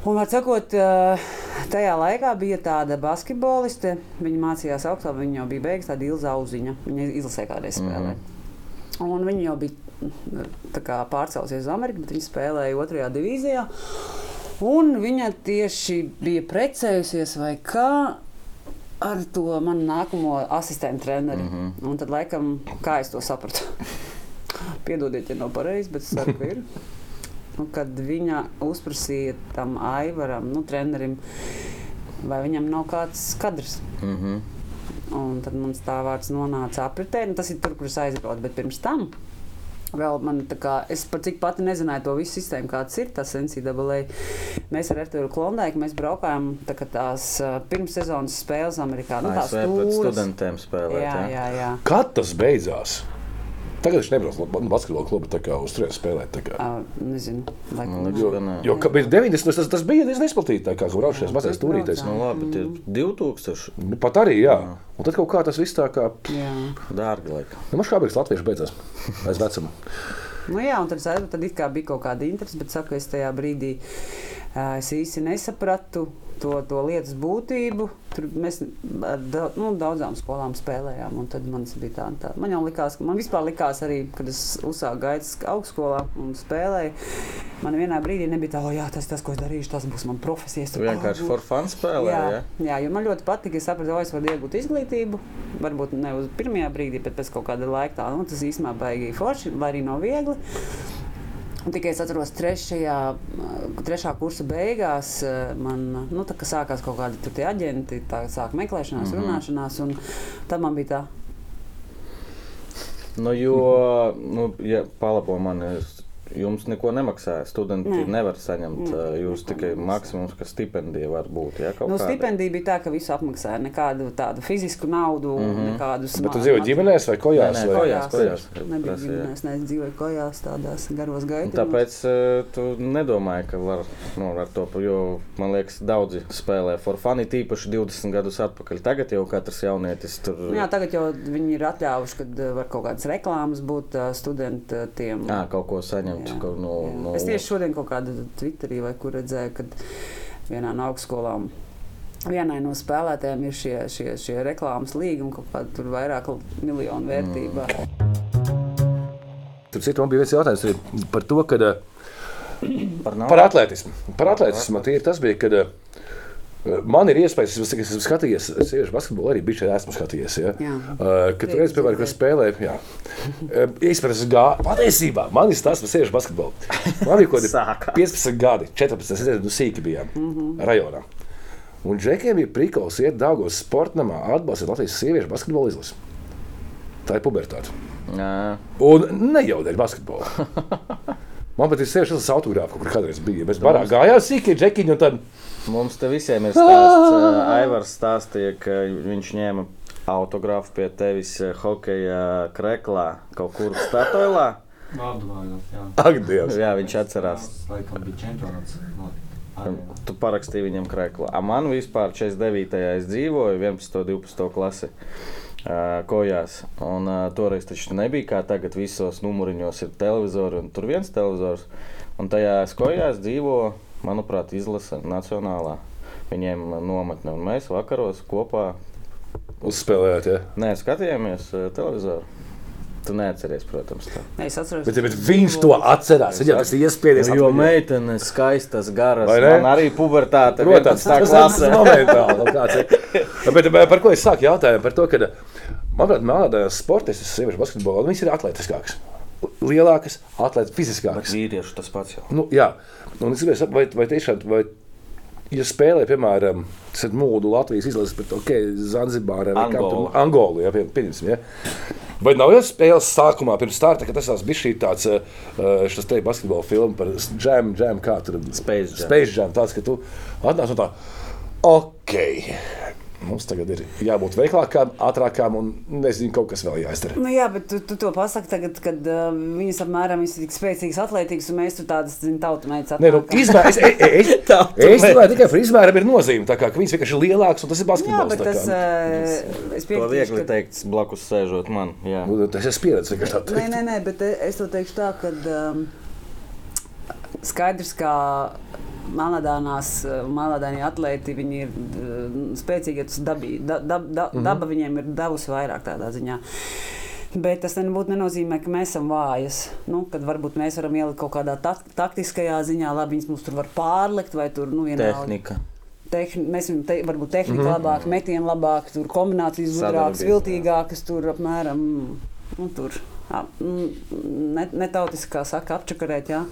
Un, var sakot, eh, tajā laikā bija tāda basketboliste. Viņa mācījās augstā, viņa jau bija beigusi tāda ilza auziņa. Viņa izlasē kādreiz spēlē. Un viņa jau bija mm, tā kā pārcēlusies uz Ameriku, bet viņa spēlēja otrajā divīzijā. Un viņa tieši bija precējusies vai kā ar to manu nākamo asistentu treneri. Mm -hmm. Un tad, laikam, kā es to sapratu? Piedodiet, ja nav pareizi, bet es saku, ir. Nu, kad viņa uzprasīja tam Aivaram, nu, trenerim, vai viņam nav kāds kadrs. Mhm. Un tad mums tā vārds nonāca apritē. Nu, tas ir tur, kur es aizbraucu. Bet pirms tam vēl man tā kā, es pat cik pati nezināju to visu sistēmu, kāds ir tas NCAA. Mēs ar Arturu Klondaiku mēs braukājām tā tās uh, pirmssezonas spēles Amerikā. Nu, tās ASV tūres. studentiem spēlēt. Jā, ja? jā, jā. Kad tas beidzās? Tagad viņš nebrauc uz basketbola kā uz turieni spēlēt. Uh, nezinu, laikam. Liekas, Jo, nē. jo ka bija 90. Tas, tas bija diezgan izplatīts, kā braucies mazais tur turītais. braucām. Nu, labi, bet ir 2000 Nu, Pat arī, jā. Un tad kaut kā tas viss tā kā. Jā. dārgi laikam. Nu, man kā bija latviešu beidzās. Aiz vecuma. Nu, jā, un tad, tad it kā bija kaut kāda interese, bet saku, es tajā brīdī uh, es īsti nesapratu to, to lietas būtību. Tur mēs ar da, nu, daudzām skolām spēlējām, tad man tā, tā. Man jau likās, ka man vispār likās arī, kad es uzsāku gaitas augstskolā un spēlēju. Man vienā brīdī nebija tā, o, jā, tas, tas, ko es darīšu, tas būs mans profesijas. Tu vienkārši for fun spēlē. Jā, Ja? jā, jo man ļoti patīk, es sapratu, ka es varu iegūt izglītību. Varbūt ne uz pirmajā brīdī, bet pēc kaut kāda laika tā, nu, tas īstenībā baigi forši, vai arī nav viegli. Un tikai es atceros, trešajā, trešā kursa beigās eh, man nu, tā, kā sākās kaut kādi aģenti, tā sāka meklēšanās, mm -hmm. runāšanās. un Tad man bija tā, Nu, jo, nu, ja palabo man, es Jums neko nemaksāja. Studenti Nē. Nevar saņemt. Nē, jūs tikai maksimums, ka stipendija var būt. Ja, kaut Nu, stipendija bija tā, ka visu apmaksāja. Nekādu tādu fizisku naudu, mm. -hmm. nekādus Bet tu dzīvo ģimenēs vai kojās? Nē, nē, vai? kojās. kojās. Nebija ģimenēs, ne, es dzīvoju kojās, tādās garos Un gaitos. Tāpēc tu nedomāji, ka var nu, ar to, jo man liekas, daudzi spēlē for fun, it īpaši 20 gadus atpakaļ. Tagad jau katrs jaunietis tur Jā, tagad jau viņi ir atļāvuši, ka uh, var kaut kādas reklāmas būt studentiem. Jā, kaut ko saņemt. Kaut, no, no, Es tieši šodien kaut kādā Twitterī vai kur redzēju, ka vienā no augstskolām. Vienai no spēlētājiem ir šie, šie, šie reklāmas līgumi, kaut kāda tur vairāk miljonu vērtībā. Mm. Tur citu man bija viens jautājums par to, kad, eh, par par atletismu. Par atletismu tie ir tas bija, kad eh, man ir iespējas, es esmu- es esmu skatījies, es tieši basketbolu arī biju šeit, esmu skatījies. Ja? Jā. Uh, kad reiz, piemēram, kad spēlēju, jā. Īstenībā, gā... patiesībā man ir tas, kas ir basketbols. Man bija kaut kādi Sākās. 15 gadi, 14, es nezinu, nu sīki bijām mm -hmm. rajonā. Un džekiem bija prikals iet Dāngos sportamā atbalstīt Latvijas sieviešu basketbolu izlasi. Tā ir pubertāte. Un ne jau dēļ basketbola. Man pat ir sevišķi tas autogrāfs, kur kādreiz bija. Mēs barā gājām sīkie džekiņi un tad. Mums te visiem ir stāsts. Aivars stāstīja, ka viņš ņēma autogrāfu pie tevis hokeja kreklā kaut kur Statoilā. Ak, Dievs! Jā, viņš atcerās. Laikam, bija čempionāts. Tu parakstīji viņam krēklā. A man vispār 49. es dzīvoju 11. un 12. klasi. Uh, kojās. Un, uh, toreiz taču nebija kā tagad, visos numuriņos ir televizori, un tur viens televizors. Un tajā kojās dzīvo, manuprāt, izlase nacionālā. Viņiem nometne, un mēs vakaros kopā Uzspēlējāt, ja. Nē, skatījāmies uh, televizoru. Tu neatceries, protams, tā. Nē, Es atceros, Bet, bet viņš to atcerās. Viņam tas ir iespējams. Jo meitenes skaistas, garas, ne? man arī pubertāte. Protams, 11. tas klasē. ir momentāli. nu, ir. Bet, par ko es sāku jautājumu? Par to, ka, manuprāt, melnādājās sportistas, sieviešu basketbolā, viņas ir atletiskākas. Lielākas, atletiskākas, fiziskākas. Vīriešu tas pats jau. Nu, jā, un es gribēju saprast, vai, vai tiešām, vai, ja spēlē, piemēram, mūdu Latvijas izlases pret okay, Zanzibāru vai Angolu. Angolu, ja, pie- pieņemsim, ja. vai nav jau spēles sākumā, pirms starta, ka tas bija šī tāds, uh, te basketbola filma par džēmu, džēmu, kā tur Space Jam. Space Jam, tāds, ka tu atnāc un tā, ok. Mums tagad ir jābūt veiklākām, ātrākām un nezinu, kaut kas vēl jāizdara. Nu, jā, bet tu, tu to pasaki tagad, kad uh, viņas apmēram ir tik spēcīgas, atlētīgas, un mēs tur tādas, tautumētas Nē, nu, izmēr, es, es, es, es domāju, tikai par izmēram ir nozīme. Tā kā ka viņas vienkārši ir lielākas un tas ir Jā, basketbols. bet tā tas, uh, es To piekrītu, viegli teikt, blakus sēžot man. Jā. Nu, Tas ir pieredze vienkārši tā Nē, teikt. nē, nē, bet eh, es to teikšu tā, ka um, skaidrs, ka Melnādānās, melnādānie atlēti, viņi ir uh, spēcīgi, tas dabī, da, da, da, Mhm. daba viņiem ir devusi vairāk tādā ziņā. Bet tas nebūtu nenozīmē, ka mēs esam vājas. Nu, kad varbūt mēs varam ielikt kaut kādā tak taktiskajā ziņā, labi, viņas mums tur var pārlikt vai tur, nu, vienalga. Tehnika. Tehni, mēs te, varbūt tehnika mm. -hmm. labāk, metienu labāk, tur kombinācijas gudrākas, viltīgākas, tur apmēram nu, tur, mm, ne, saka, apčakarēt. Jā.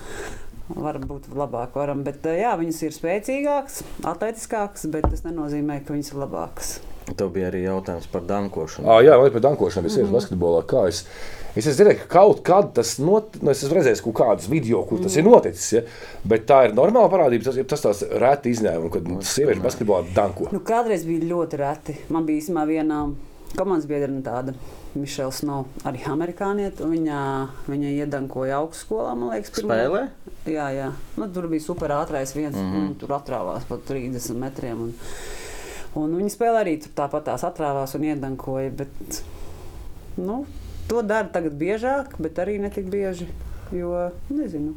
Varbūt labāk varam, bet eh, jā, viņas ir spēcīgākas, atletiskākas, bet tas nenozīmē, ka viņas ir labākas. Tev bija arī jautājums par dankošanu. Ah, jā, vai par dankošanu, es esmu basketbolā. Kā es, es esmu dzirdējis, ka kaut kad tas not, nu, es esmu redzējis kaut kādus video, kur tas ir noticis. Ja? Bet tā ir normāla parādība. Tas ir tas tāds reti izņēmums, kad sieviešu basketbolā danko. Nu, kādreiz bija ļoti reti. Man bija īstenībā viena komandas biedrene tāda. Mišela Snow, arī amerikāniete. un Viņa, viņa iedankoja augstskolā, man liekas, pirmo- Spēlē? Jā, jā. Nu, tur bija super ātrākais viens. Mm Mhm. -hmm. Tur atrāvās pat 30 metriem. Un, un viņi spēlē arī tur tāpat tās atrāvās un iedankoja. Bet, nu, to dara tagad biežāk, bet arī ne tik bieži. Jo, nezinu.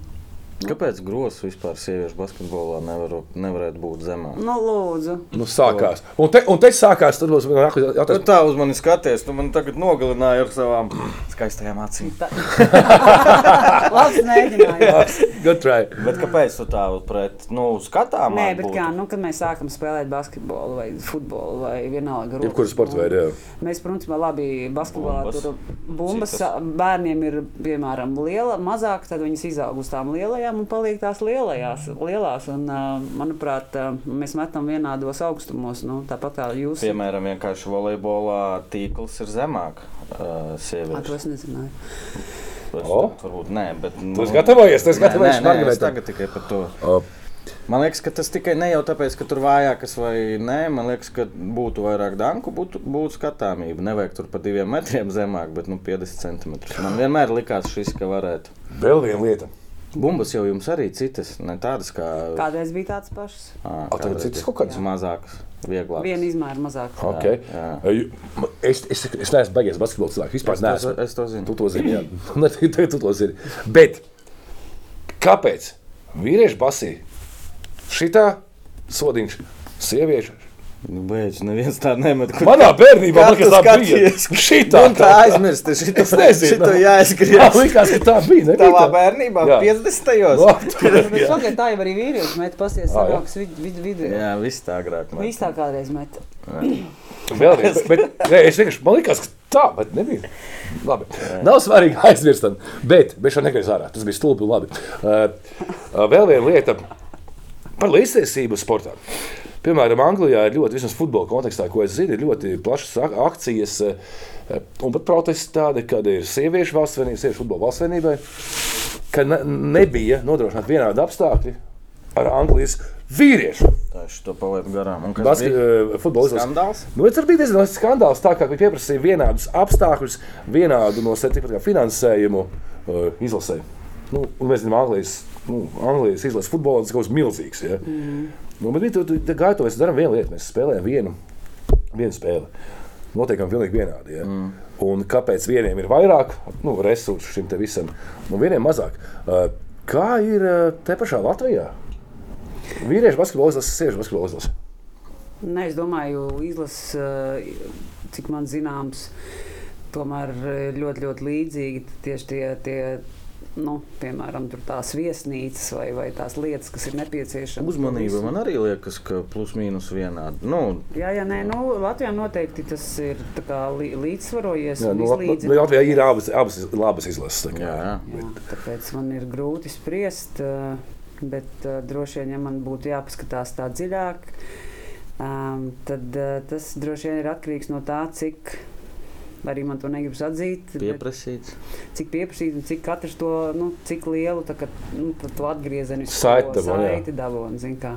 Kāpēc grozs vispār sieviešu basketbolā nevar, nevarētu būt zemāk? Nu, lūdzu. Nu, sākās. Un te, un te sākās, tad būs Tu jautājums. tā uz mani skaties, tu man tagad nogalināji ar savām skaistajām acīm. Labs mēģinājums. Good try. Bet kāpēc tu tā pret, nu, skatām? Nē, bet kā, nu, kad mēs sākam spēlēt basketbolu vai futbolu vai vienalga Jebkuru sporta veidu, jā. Mēs, protams, labi basketbolā Bumbas. tur bumbas Citas. bērniem ir, piemēram, liela, mazāk, tad viņas izaug uz tām lielajām un paliek tās lielajās, lielās. Un, manuprāt, mēs metam vienādos augstumos, nu, tāpat kā jūs. Piemēram, vienkārši volejbolā tīkls ir zemāk uh, Ā, To sieviešu. es nezināju. Es O? tagad Varbūt nē, bet. Tu esi gatavojies, tu esi gatavojies argumentam. tagad tikai par to. O, Man liekas, ka tas tikai ne jau tāpēc, ka tur vājākas vai nē. Man liekas, ka būtu vairāk danku, būtu, būtu skatāmība. Nevajag tur pa diviem metriem zemāk, bet nu, 50 centimetrus. Man vienmēr likās šis, ka varētu. Vēl viena lieta. Bumbas jau jums arī citas, ne tādas kā. Kādreiz bija tāds pašs. Ā, A, tagad citas kaut kādas? Mazākas, vieglākas. Viena izmēra mazāk. Okay. jā. Ma- Es, es, es neesmu beigies basketbola cilvēks. Vispār Es to, neesmu. es to zinu. Tu to zini, jā. Ne, tu, tu to zini. Bet kāpēc vīriešu basī šitā sodiņš, sieviešu? Nu, beidz, neviens tādu nemet. Kur Manā bērnībā man liekas, tā bija. skaties? Šitā tā aizmirst, šito, Es nezinu. šito Jā, jāizgriež. likās, ka tā bija. nebija Tavā tā? bērnībā, Jā. 50. No, gados. tur, Bet jā. šogad tā jau arī vīrieši met pasies jā. sanāks vid, vid, vidū. Jā, viss tā agrāk. man. Viss tā kādreiz met. Vēl viens, bet, nē, es vienkārši man liekas, ka tā, bet nebija. Labi. Nav svarīgi aizmirstam, bet mēs šo negriezām ārā. Tas bija stulbi un labi. Uh, uh, vēl viena lieta par līdztiesību sportā. Piemēram, Anglijā ir ļoti, vismaz futbola kontekstā, ko es zinu, ir ļoti plašas ak- akcijas uh, un pat protesti tādi, kad ir sieviešu valsts vienība, sieviešu futbola valsts vienībai, ka ne, nebija nodrošināti vienādi apstākļi ar Anglijas vīriešu. Tā palieku garām. Un kas bija? izlases Skandāls? Nu, tas bija diezgan skandāls, tā kā viņi pieprasīja vienādus apstākļus, vienādu no finansējumu uh, izlasē. Nu, un mēs zinām, Anglijas, nu, Anglijas izlases futbols ir kaut kas milzīgs. Ja? Mm. Nu, bet gāja to, mēs darām vienu lietu, mēs spēlējam vienu, vienu spēli. Noteikti pilnīgi vienādi. Ja? Mm. Un kāpēc vieniem ir vairāk nu, resursu šim te visam, un vieniem mazāk? Kā ir te pašā Latvijā? Vīriešu basketbola izlase, sieviešu basketbola izlase. Nē, es domāju, izlases, cik man zināms, tomēr ļoti, ļoti līdzīgi tieši tie, tie nu, piemēram, tās viesnīcas vai, vai tās lietas, kas ir nepieciešamas. Uzmanība man arī liekas, ka plus mīnus vienādi. Nu, Jā, jā, nē, nu, Latvijā noteikti tas ir tā kā lī- līdzsvarojies. Jā, nu, nu, Latvijā ir abas, abas labas izlases. tā jā, jā. Jā, tāpēc man ir grūti spriest, eh, bet uh, droši vien, ja man būtu jāpaskatās tā dziļāk, um, tad tas droši vien ir atkarīgs no tā, cik arī man to negribas atzīt. bet Pieprasīts. Cik pieprasīt, un cik katrs to, nu, cik lielu tā, kā, nu, to atgriezenisku Saiti saiti dabū. zini kā.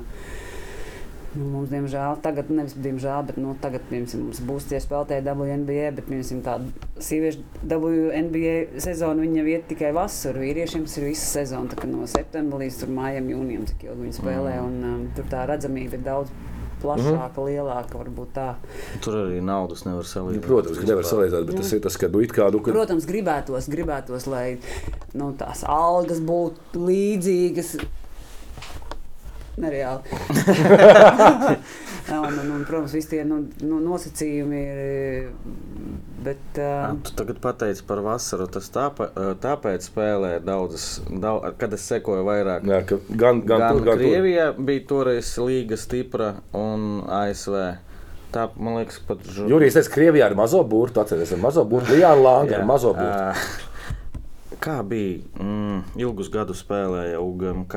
Nu, mums, diemžēl, tagad, nevis diemžēl, bet nu, tagad piemēram, mums būs tie spēlētāji WNBA, bet piemēram, tāda sieviešu WNBA sezona viņa iet tikai vasaru. Vīriešiem tas ir visa sezona, tā no septembra līdz tur mājam, jūnijam, cik ilgi viņi spēlē. Un, um, tur tā redzamība ir daudz plašāka, mm. lielāka, varbūt tā. Tur arī naudas nevar salīdzināt. Nu, Protams, ka nevar salīdzināt, bet tas ir tas, ka nu, it kā nu, kad Protams, gribētos, gribētos lai nu, tās algas būtu līdzīgas. Nereāli. un, un, un, protams, visi tie nu, nu, nosacījumi ir. Bet, Jā, uh, Tu tagad pateici par vasaru. Tas tāpēc, tāpēc spēlē daudzas, daudz, kad es sekoju vairāk. jā, ka gan, gan, Gan, gan, gan gan tur. Krievijā bija toreiz līga stipra un ASV. Tā, man liekas, pat Jurijs teica, Krievijā ar mazo burtu, atcerieties, ar mazo burtu, Lijāna Langa ar Jā, mazo burtu. Kā bija? Mm, ilgus gadus spēlēja UGMK.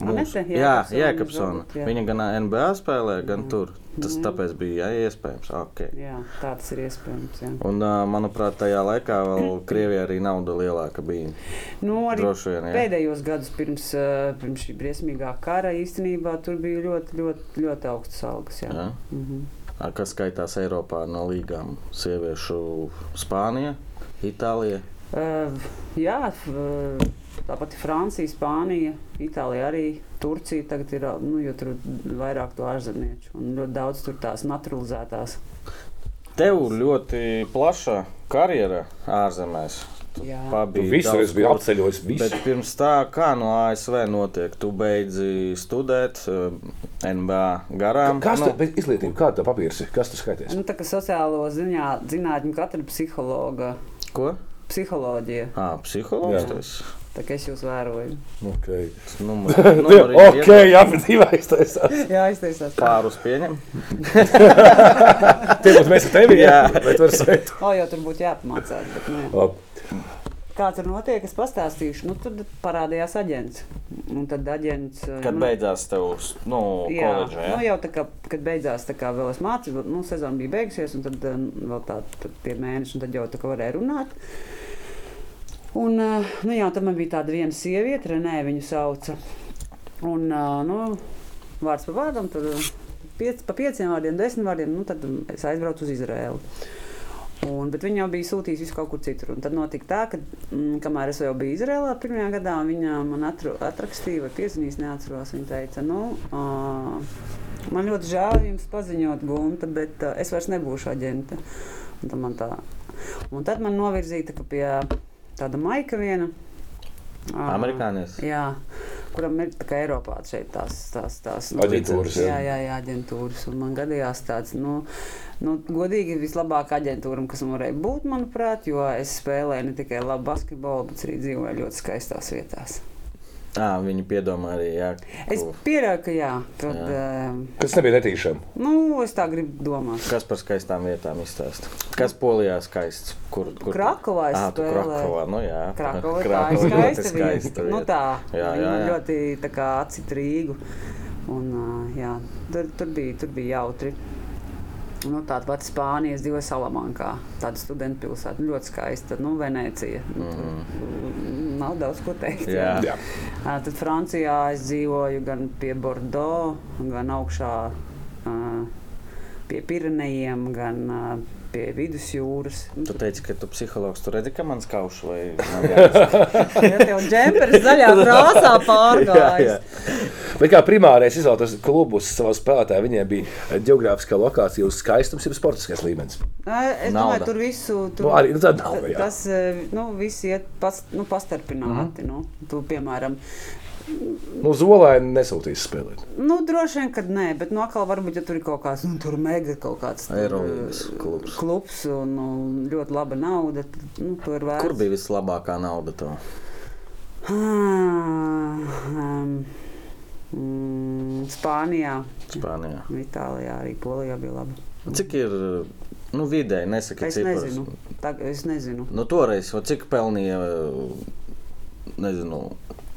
Mūsu- Jā, Jēkabsona. jā. Viņa gan NBA spēlē, gan tur. Tas tāpēc bija jā, iespējams. Okay. jā, tā tas ir iespējams. Jā. Un, manuprāt, tajā laikā vēl Krievijā arī nauda lielāka bija. Nu, arī vien, jā. pēdējos gados pirms, pirms šī briesmīgā kara īstenībā tur bija ļoti, ļoti, ļoti augstas algas. Jā. Jā. Mhm. Kas skaitās Eiropā no līgām? Sieviešu Spānija, Itālija. Uh, jā, uh, tāpat Francija, Spānija, Itālija arī. Turcija tagad ir, nu, jo tur ir vairāk to ārzemnieču un ļoti daudz tur tās naturalizētās. Tev ļoti plaša karjera ārzemēs. Jā. Pabija visur daudz esi biju apceļojis, visu. Bet pirms tā, kā no ASV notiek, tu beidzi studēt eh, NBA garām. Kas nu, ir izglītība? Kāda tā papīrs ir? Kas tur skaities? Nu, tā kā sociālo ziņā, zinātņu katra psihologa, Ko? Psiholoģija. Ah, psihologs. Tas. Tā kā es jūs vēroju. Okay. Numur- numuri ir ok, jā, bet divais tas ir. Jā, izteicās. Pārus pieņem. Tie būtu mēs ar tevi, jā. Bet var sveikt. O, jau tur būtu jāpamācās. Bet, nē. O, Kā tur notiek, es pastāstīšu. Nu, tad parādījās aģents. Un tad aģents. Kad nu, beidzās tev nu, Jā, koledžā? nu, Ja? jau tā kā, kad beidzās, tā kā vēl es mācījos, nu, sezona bija beigusies, un tad eh, vēl tā, tad tie mēneši, un tad jau tā kā varēja runāt. Un, uh, nu, jā, tam man bija tāda viena sieviete, Renē, viņu sauca. Un, nu, vārds pa vārdam, tad piec, pa pieciem vārdiem, desmit vārdiem, nu, tad es aizbraucu uz Izraēlu. Un, bet viņa jau bija sūtījusi visu kaut kur citur. Un tad notika tā, ka, mm, kamēr es jau biju Izrēlā pirmajā gadā, viņa man atru, atrakstīja, vai piezvanīja, neatceros. Viņa teica, nu, uh, man ļoti žēl jums paziņot, Gunta, bet uh, es vairs nebūšu aģente. Un tad man, tā, un tad man novirzīja tā, pie tāda maika viena. Amerikānis? Jā, kuram ir tā kā Eiropā šeit tās, tās, tās Aģentūras, jā. Jā, jā, aģentūras. Un man gadījās tāds, nu, nu, godīgi vislabākā aģentūra, kas man varēja būt, manuprāt, jo es spēlēju ne tikai labu basketbolu, bet arī dzīvoju ļoti skaistās vietās. À, viņi piedomā arī, jā. Es ko- pieļauju, ka jā. Kad, Jā. jā. Kas nebija netīšām. Nu, es tā gribu domāt. Kas par skaistām vietām izstāsta? Kas polijā skaists? Kur, kur... Krakovā es Ah, spēlēju. Krakovā, nu jā. Krakova tā Krakova ir ļoti skaista vieta. skaista Nu, tā Jā, Viņa jā, jā. ļoti tā kā acīt Rīgu. Un, ā, jā, tur, tur, bija, tur bija jautri. Nu, tāda pati Spānija, es dzīvoju Salamankā. Tāda studentu pilsēta, ļoti skaista. Nu, Venecija. Nu, tur Nav daudz ko teikt. Jā. Jā. Tad Francijā es dzīvoju gan pie Bordeaux, gan augšā ā, pie Pirenejiem, gan ā, pie vidusjūras. Tu teici, ka tu psihologs, tu redzi, ka mans kauš vai... Ja tev džempers zaļā krāsā pārgājis. Bet kā primārais izvēlētos klubus savā spēlētājā, viņiem bija geogrāfiskā lokācija uz skaistums, jau sportiskais līmenis. Es Nauda. domāju, tur visu tur, Nu, arī, nu, nauda, jā. tas nu, viss iet pas, nu, pastarpināti. Mhm. Nu. Tu, piemēram, Nu, Zolēni nesūtīs spēlēt. nu, droši vien, ka nē, bet no atkal varbūt, ja tur ir kaut kāds, nu, tur mega kaut kāds tur, Eirolīgas eh, klubs. klubs un nu, ļoti laba nauda, tad nu, to ir vērts. Kur bija vislabākā nauda to? Ah, um, mm, Spānijā, Spānijā. Itālijā, arī Polijā bija labi. Cik ir, nu, vidēji, nesaki Es ciparus. nezinu. Tag, es nezinu. Nu, toreiz, cik pelnīja, nezinu,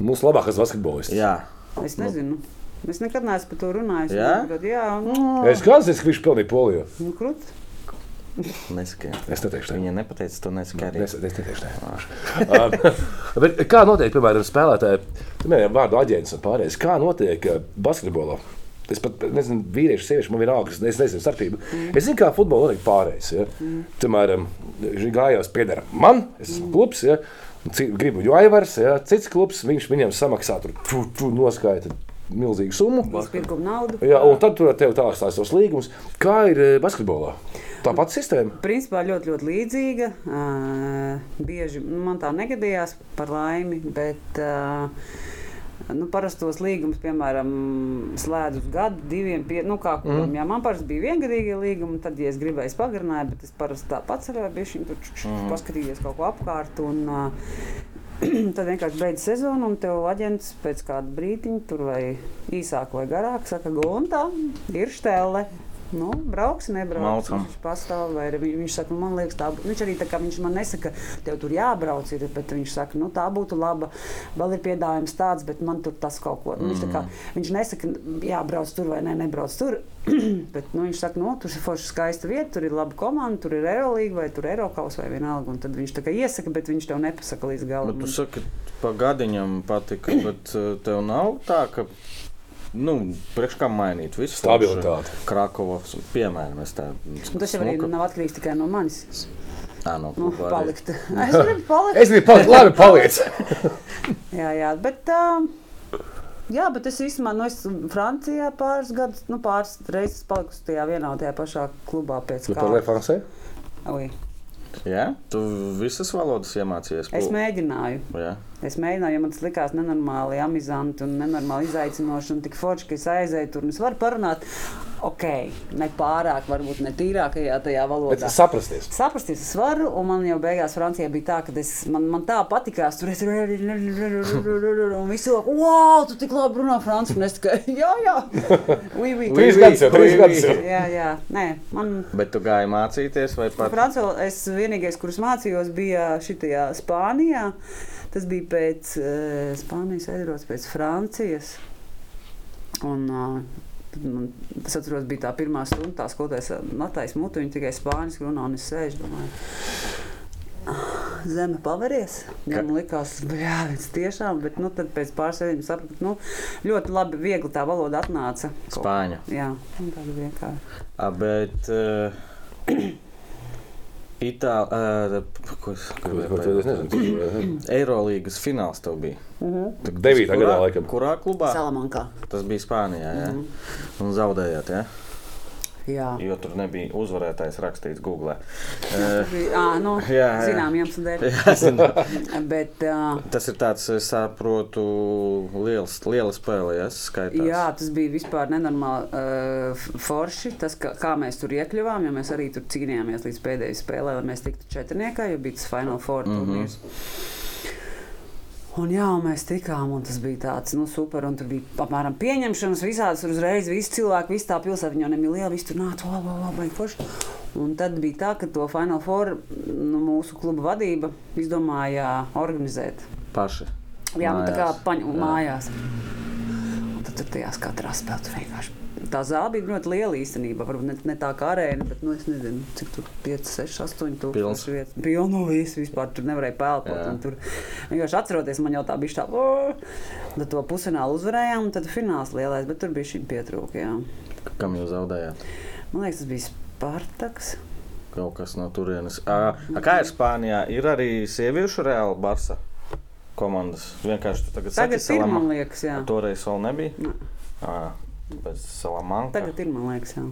Mūsu labākais basketbolists. jā. Es nezinu. Es nekad neesmu par to runājis. Jā? Bet, jā, nu, Es kāds ka viņš pelnīja Polijā. nu krūt. Nesaki. Es neteikšu, tā. Viņa nepateica, to nesaki arī. Es, es neteikšu, tā. um, bet kā notiek, piemēram, spēlētāji, piemēram, vārdu aģents un pārējais? Kā notiek uh, basketbolā? Es pat nezinu, vīrieši, sievieši, man vienalga, es nezinu starpību. Mm. Es zinu, kā futbolā notiek pārējais. Ja? Mm. Piemēram, gājās pieder man, es esmu klubs, ja? Gribu Joivars, ja? cits klubs, viņš viņam samaksā tur, tu, tu noskaita milzīgu summu. Izpirkuma naudu. Jā, un tad tur tev tālāk stāsta tos līgumus. Kā ir eh, basketbolā? Tā pati sistēma. Principā ļoti, ļoti līdzīga. Uh, bieži nu, man tā negadījās par laimi, bet uh, nu, parastos līgumus, piemēram, slēdzu uz gadu, diviem, pie, nu, kā kuram. Mm. Jā, man parasti bija viengadīgie līgumi, tad, ja es gribēju, es pagarināju, bet es parasti tā paceļoju, bija šim tur Mhm. paskatīties kaut ko apkārt. Un, uh, Tad vienkārši beidz sezonu, un tev aģents pēc kāda brīdiņa, tur vai īsāk vai garāk, saka, Gunta, ir štēle. Nu, brauks, nebrauks. Malcam. Viņš pastāv, vai arī vi- viņš saka, nu, man liekas, tā būtu. Viņš arī tā kā viņš man nesaka, tev tur jābrauc, ir, bet viņš saka, nu, tā būtu laba. Vēl ir piedāvājums tāds, bet man tur tas kaut ko. Nu, viņš, tā kā, viņš nesaka, jābrauc tur vai ne, nebrauc tur. bet nu, viņš saka, nu, tur ir forši skaista vieta, tur ir laba komanda, tur ir Eirolandes vai tur ir Eiropas vai vienalga. Un tad viņš tā kā iesaka, bet viņš tev nepasaka līdz galam. Bet tu saki, pa gadiņam patika, bet uh, tev nav tā, ka, nu, priekš kā mainīt visu. Stabilitāte. Krakovas, piemēram, es tā. Un tas jau arī nav atkarīgs tikai no manis. Ā, no Nu, palikt. Es gribu palikt. Es gribu palikt, labi, paliec. Jā, jā, bet, uh, jā, bet es īstenībā nu, es Francijā pāris gadus, nu, pāris reizes paliku tajā vienā un tajā pašā klubā pēc Nu, par kā. Lefansē? Oi. Jā, tu visas valodas iemācījies. Es mēģināju. Jā. Es mēģināju, jo man tas likās nenormāli amizanti un nenormāli izaicinoši. Un tik forši, ka es aizēju tur un es varu parunāt. Ok, ne pārāk, varbūt ne tīrākajā tajā Bet valodā. saprasties. Saprasties, es varu, un man jau beigās Francijā bija tā, ka es, man, man tā patīkās. Tur es un visu laiku, wow, tu tik labi runā franču. Un es tikai, jā, jā, oui, oui. Trīs gadus jau, trīs gadus jau. Jā, jā, nē, man Bet tu gāji mācīties vai pat? Francijā es vienīgais, kurus mācījos, bija šitajā Spānijā. Tas bija pēc uh, Spānijas aizbraucis pēc Francijas. Un, uh, man, es atceros, bija tā pirmā stunda, tā skolotājs Latvijas mutu, viņa tikai spāņu runā, un es sēžu, domāju, "Ah, zeme paveries. Ka- Man likās, ka tas tiešām, bet nu, pēc pāris reizēm sapratu, ka nu, ļoti labi, viegli tā valoda atnāca. Spāņu. Jā, tāda vienkārši. A, bet uh, Itālijā, ko es gribēju tu- Es pateikt? nezinu, Eirolīgas fināls tev bija. cik 9. gadā laikam. Kurā klubā? Salamankā. Tas bija Spānijā. Ja? Mhm. Un zaudējāt, ja? Jā. jo tur nebija uzvarētājs rakstīts Google. Uh, À, nu, Jā, jā. zinām, iemeslu dēļ. jā, zinu. Bet, uh, Tas ir tāds, es saprotu, liels, liela spēle, ja skaitās. Jā, tas bija vispār nenormāli uh, forši. Tas, kā, kā mēs tur iekļuvām, jo mēs arī tur cīnījāmies līdz pēdējai spēlē, lai mēs tiktu četrniekā, jo bija tas Final Four Mhm. turnīrs. Un jā, un mēs tikām, un tas bija tāds nu, super. Tur bija apmēram pieņemšanas, visādas uzreiz, visi cilvēki, visa tā pilsēta, viņa nebija liela, visi tur nāca, wow, baigi forši. Un tad bija tā, ka to Final Four nu, mūsu kluba vadība izdomāja organizēt. Paši. Jā, nu, tā kā Mājās. paņu, Jā. mājās. Un tad tur tajās katrā spēlē vienkārši. Tā zāle bija ļoti liela īstenībā. Varbūt ne, ne tā kā arēna, bet nu, es nezinu, cik tur 5, 6, 8 Pilns. tūkstoši vietas. Pilnu visu vispār tur nevarēja un Tur vienkārši atceroties, man jau tā bija tā, tad to pusfinālu uzvarējām, un tad fināls lielais, bet tur bija šī pietrūka. Jā. Kam jūs zaudējāt? Man liekas, tas bija Spartaks. Kaut kas no turienes. A, a kā ir Spānijā? Ir arī sieviešu reāli Barça komandas. Vienkārši tu tagad Tagad saki, ir, Salama- liekas, jā. Toreiz vēl nebija. Ne. À, pēc Salamanka. Tagad ir, man liekas, jā.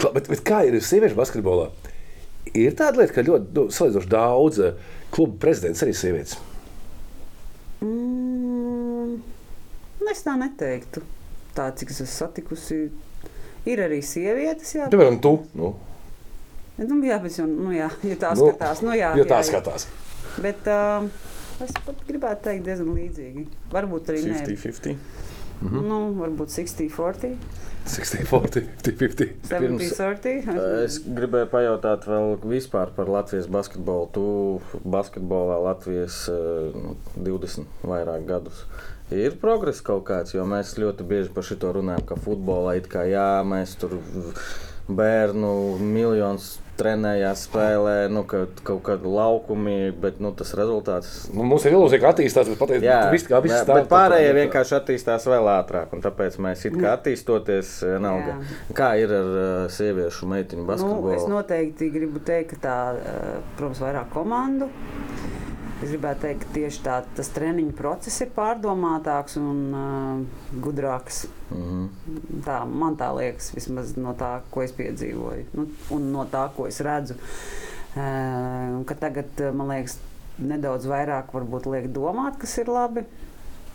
Kla- Bet, bet kā ir sieviešu basketbolā? Ir tāda lieta, ka ļoti nu, salīdzinoši daudz eh, klubu prezidents arī sievietes. Mm, nu, es tā neteiktu. Tā, cik es esmu satikusi, ir arī sievietes. Jā, Piemēram, tu. Nu, nu, jā bet jau, nu, jā, ja tā Nu, skatās. Nu, jā, ja tā jā, skatās. Bet uh, es pat gribētu teikt diezgan līdzīgi. Varbūt arī ne. 50-50. Nu, varbūt 60, 40, 60, 40, 50. 70, Pirms- 30. Es gribēju pajautāt vēl vispār par Latvijas basketbolu. Tu basketbolā Latvijas eh, 20 vairāk gadus. Ir progress kaut kāds, jo mēs ļoti bieži par šo runājam, ka futbolā it kā jā, mēs tur bērnu miljonus trenējās, spēlē, nu, ka kaut kādu laukumi, bet nu, tas rezultāts. Nu, mums ir ilūzija, ka attīstās, bet pateikt, Jā, viss, kā viss stāv. bet pārējie vienkārši attīstās vēl ātrāk, un tāpēc mēs it kā attīstoties, vienalga. Kā ir ar uh, sieviešu meitiņu Nu, basketbolu? es noteikti gribu teikt, ka tā, eh, protams, vairāk komandu. Es gribētu teikt, ka tieši tā, tas treniņu process ir pārdomātāks un uh, gudrāks. Mhm. Tā, man tā liekas, vismaz no tā, ko es piedzīvoju, nu, un no tā, ko es redzu. Uh, tagad, man liekas, nedaudz vairāk liek domāt, kas ir labi.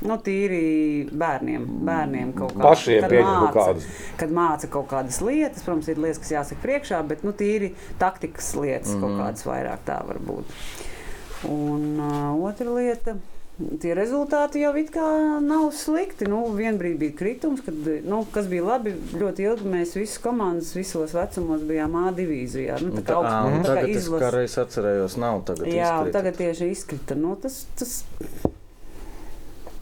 Nu, tīri bērniem, bērniem kaut kā Pašiem kad kaut māca-. Kad māca kaut kādas lietas, protams, ir lietas, kas jāsaka priekšā, bet nu, tīri taktikas lietas mm -hmm. kaut kādas vairāk tā var būt. Un uh, otra lieta. Tie rezultāti jau it kā nav slikti. Nu, Vienbrīd bija kritums, kad, nu, kas bija labi. Ļoti ilgi mēs visas komandas, visos vecumos bijām A divīzijā. Nu, tā kā Tā, augst- ā, un tā kā tagad es kā atcerējos, nav tagad. Jā, izkrita. tagad tieši izkrita. Nu, tas, tas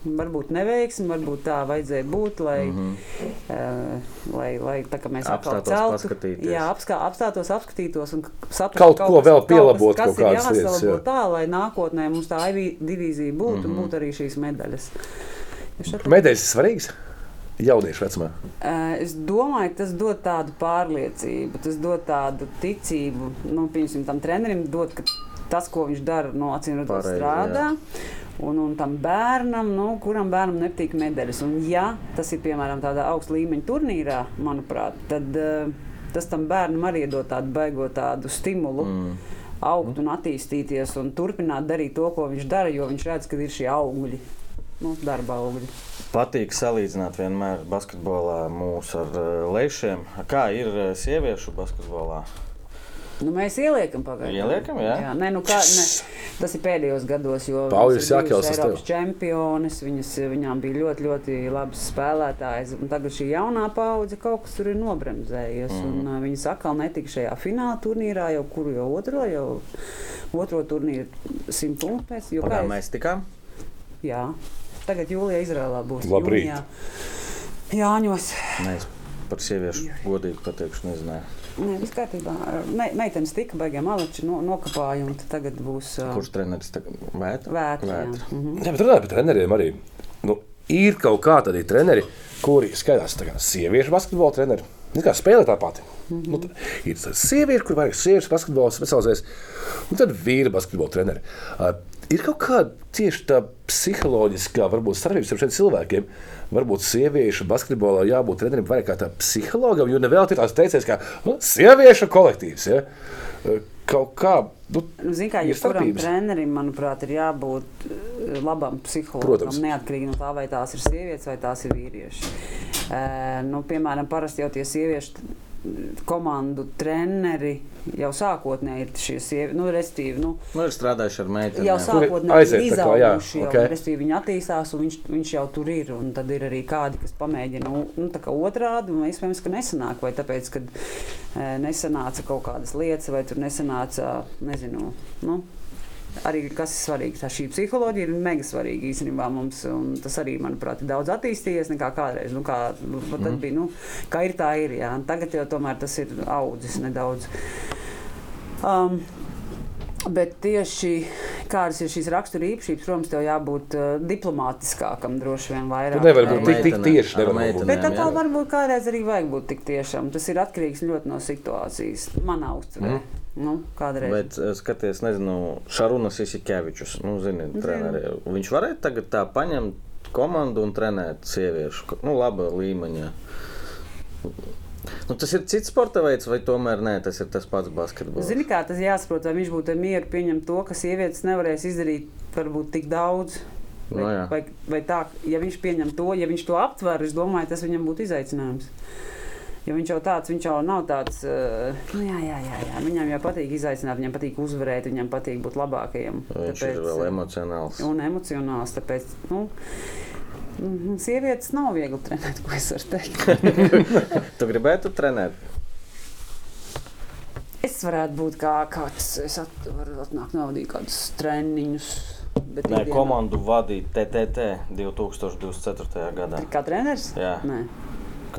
varbūt neveiksmi, varbūt tā vajadzēja būt, lai, mm Mhm. -hmm. uh, lai, lai tā kā mēs Apstātos celtu. paskatīties. Jā, apskā, apstātos, apskatītos un saprastu Kaut ko vēl pielabot, kas, kaut kas ir kādas lietas, jāsalabo jā. tā, lai nākotnē mums tā IV divīzija būtu mm -hmm. Mhm. un būtu arī šīs medaļas. Šeit- Medaļas ir svarīgas jauniešu vecumā. Eh, Es domāju, tas dod tādu pārliecību, tas dod tādu ticību. Nu, Piemēram, tam trenerim dod, ka tas, ko viņš dara, no acīm redzot, strādā. Un, un tam bērnam, nu, kuram bērnam nepatīk medaļas. Un, ja tas ir piemēram tādā augsta līmeņa turnīrā, manuprāt, tad uh, tas tam bērnam arī dod tādu baigo tādu stimulu. Mm. Augt un attīstīties un turpināt darīt to, ko viņš dara, jo viņš redz, ka ir šie augļi, nu, darba augļi. Patīk salīdzināt vienmēr basketbolā mūs ar uh, lešiem. Kā ir uh, sieviešu basketbolā? Nu, mēs ieliekam pagaidām. Ieliekam, jā? jā nē, nu kā, ne, tas ir pēdējos gados, jo ir bijušas Jākels uz Eiropas tevi. čempiones, viņas, viņām bija ļoti, ļoti labas spēlētājas. un Tagad šī jaunā paudze kaut kas tur ir nobremzējies. Mm. Un, uh, viņas atkal netika šajā fināla turnīrā, jau kuru jau otro, jau otro turnīru simt punktu pēc. jo es- mēs tikām? Jā, tagad jūlijā Izrēlā būs. Labrīt. jūnijā Jāņos. Nē, par sieviešu godīgi pateikšu, nezināju. Nē, viss kārtībā. Me, meitenes tika beigām maliči no, nokapāja, un tagad būs uh, Kurš treneris tagad vētra? vētra. jā. Vētra. Mhm. Jā, bet runājot par treneriem arī. Nu, ir kaut kādi arī treneri, kuri skatās tā kā sieviešu basketbola treneri. Viņi kā spēlē tā pati. Mm -hmm. nu, tad ir tādas sievietes, kur vairāk sieviešu basketbola specializējas, un tad vīri basketbola treneri. Ir kaut kāda tieši tā psiholoģiskā, varbūt starpības starp šiem cilvēkiem. Varbūt sieviešu basketbolā jābūt trenerim vairāk kā tā psihologam, jo nevēl tās teicējis, kā nu, sieviešu kolektīvs. Ja? Kaut kā, nu, Nu, Ziniet, kā jebkuram trenerim, manuprāt, ir jābūt eh, labam psihologam. Protams. Neatkarīgi no tā, vai tās ir sievietes vai tās ir vīrieši. E, nu, piemēram, parasti jau tie sieviešu komandu treneri jau sākotnēji ir šie sievietes, nu, restīvi. Nu, Nu, ir strādājuši ar meiteni. jau sākotnēji aiziet ir izauguši, jau, ok. respektīvi viņi attīstās, un viņš, viņš jau tur ir. Un tad ir arī kādi, kas pamēģina nu, nu, tā kā otrādi, un iespējams, ka nesanāk, vai tāpēc, ka e, nesanāca kaut kādas lietas, vai tur nesanāca, nezinu. Nu, Arī kas ir svarīgi, tā šī psiholoģija ir mega svarīga īstenībā mums. un Tas arī, manuprāt, ir daudz attīstījies nekā kādreiz. Nu, kā, mm. Bija, nu, kā ir tā, ir. Jā. Tagad jau tomēr tas ir audzis nedaudz. Um, Bet tieši kādas ir šīs rakstura īpašības, protams, tev jābūt uh, diplomātiskākam, droši vien vairāk. Tu nevari būt tik, tik tieši. ar nevar būt. meitenēm. Bet atkal jā. varbūt kādreiz arī vajag būt tik tiešām. Tas ir atkarīgs ļoti no situācijas. Manā uztverē. Mm. Nu, kādreiz. Bet, eh, skaties, nezinu, Šarūnas Isikevičus. Nu, zini, Zinu. treneri. Viņš varētu tagad tā paņemt komandu un trenēt sieviešu. Nu, laba līmeņa. Nu, tas ir cits sporta veids, vai tomēr nē, tas ir tas pats basketbols. Zini, kā tas jāsaprot, vai viņš būtu mieru pieņemt to, ka sievietes nevarēs izdarīt varbūt tik daudz. Vai, Nu jā. vai, vai tā, ja viņš pieņem to, ja viņš to aptver, es domāju, tas viņam būtu izaicinājums. Jo viņš jau tāds, viņš jau nav tāds, uh, nu jā, jā, jā, jā. Viņam jau patīk izaicināt, viņam patīk uzvarēt, viņam patīk būt labākajam. Viņš ir vēl emocionāls. Un emocionāls. Tāpēc, nu, mhm, sievietes nav viegli trenēt, ko es varu teikt. Tu gribētu trenēt? Es varētu būt kā kāds, es at, varu atnākt novadīt kādus treniņus. bet Nē, ikdienā- komandu vadīja TTT 2024. gadā. Kā treneris? Jā. Nē.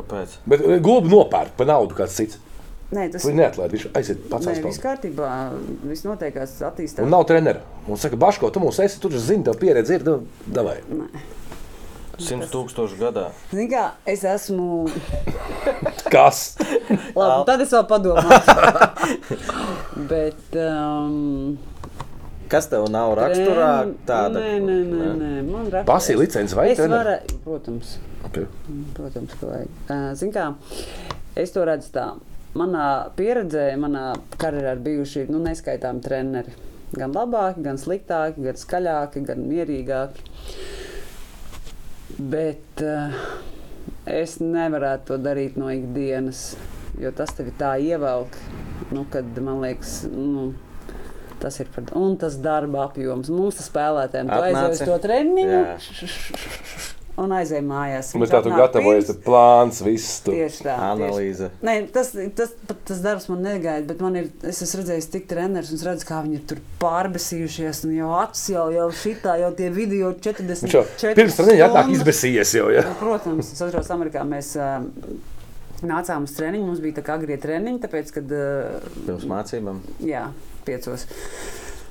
Kāpēc? Bet eh, gluži nopērk par naudu kāds cits. Nē, tas Viņš neatlaid, viņš aiziet pats Nē, aizpildīt. viss kārtībā. Viss noteikās attīstās. Un nav trenera. Un saka, Baško, tu mums esi, tu taču zini, tev pieredze ir, davai. 100 tūkstoši gadā. Zini kā, es esmu. Kas? Labi, tad es vēl padomāšu. Bet. Um, Kas tev nav raksturā? Tāda Nē, nē, nē. nē. Man raksturā. Pasī licenci vai Es treneri? varu, protams. Okay. Protams, ka vajag. Zini kā, es to redzu tā. Manā pieredzē, manā karjerā ir bijuši nu, neskaitāmi treneri. Gan labāki, gan sliktāki, gan skaļāki, gan mierīgāki. Bet uh, es nevarētu to darīt no ikdienas, jo tas tev ir tā ievelk, nu, kad man liekas. Nu, Tas ir par un tas darba apjoms. Mums tas spēlētājiem tu aizjūti uz to treniņu Jā. un aizej mājās. Viņš tā tu atnāk gatavojies, pirms- plāns, viss. Tu. Tieši tā. tieši Analīze. Nē, tas, tas, pat tas darbs man negaida, bet man ir, es esmu redzējis tik treneris, un es redzu, kā viņi ir tur pārbesījušies, un jau acis jau, jau šitā, jau tie video 40. Viņš jau pirms tam viņa atnāk izbēsījies jau. Ja? Protams, es atceros, Amerikā mēs uh, nācām uz treniņu, mums bija tā kā agrie treniņi, tāpēc, kad, uh, Pirms mācībām. jā, piecos,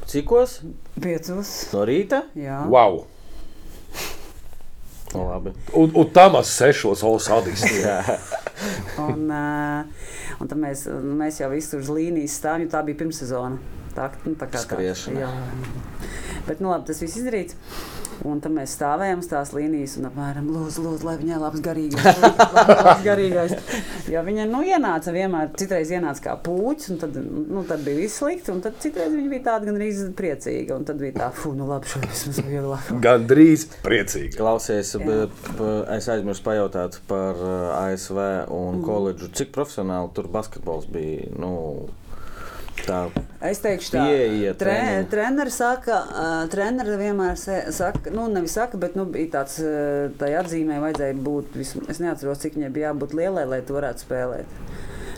Cikos? piecos, No rīta? jā. Wow! No, labi. Un, un tam ar sešos olas. Un, uh, un tad mēs, mēs jau visi tur uz līnijas stāvām, jo tā bija pirmssezona. Tā, nu, tā kā tā. Skriešana. Jā. Bet, nu, labi, tas viss izdarīts. Un tad mēs stāvējām uz tās līnijas un apmēram lūdzu, lūdzu lai viņai labs garīgais. labs garīgais. Jo viņa nu, ienāca vienmēr, citreiz ienāca kā pūķis, un tad, nu, tad bija viss slikti. Un tad citreiz viņa bija tāda gan arī priecīga. Un tad bija tā, fu, nu labi, šodien vismaz vieglāk. Gan drīz priecīgi. Klausies, es aizmirsu pajautāt par uh, ASV un Mhm. koledžu. Cik profesionāli tur basketbols bija? Nu, tā Es teikšu, tā pieeja. Tre, treneri saka, uh, treneri vienmēr saka, nu, nevis saka, bet nu, bija tāds, uh, tai atzīmē vajadzēja būt, vism, es neatceros, cik viņai bija jābūt lielai, lai tu varētu spēlēt.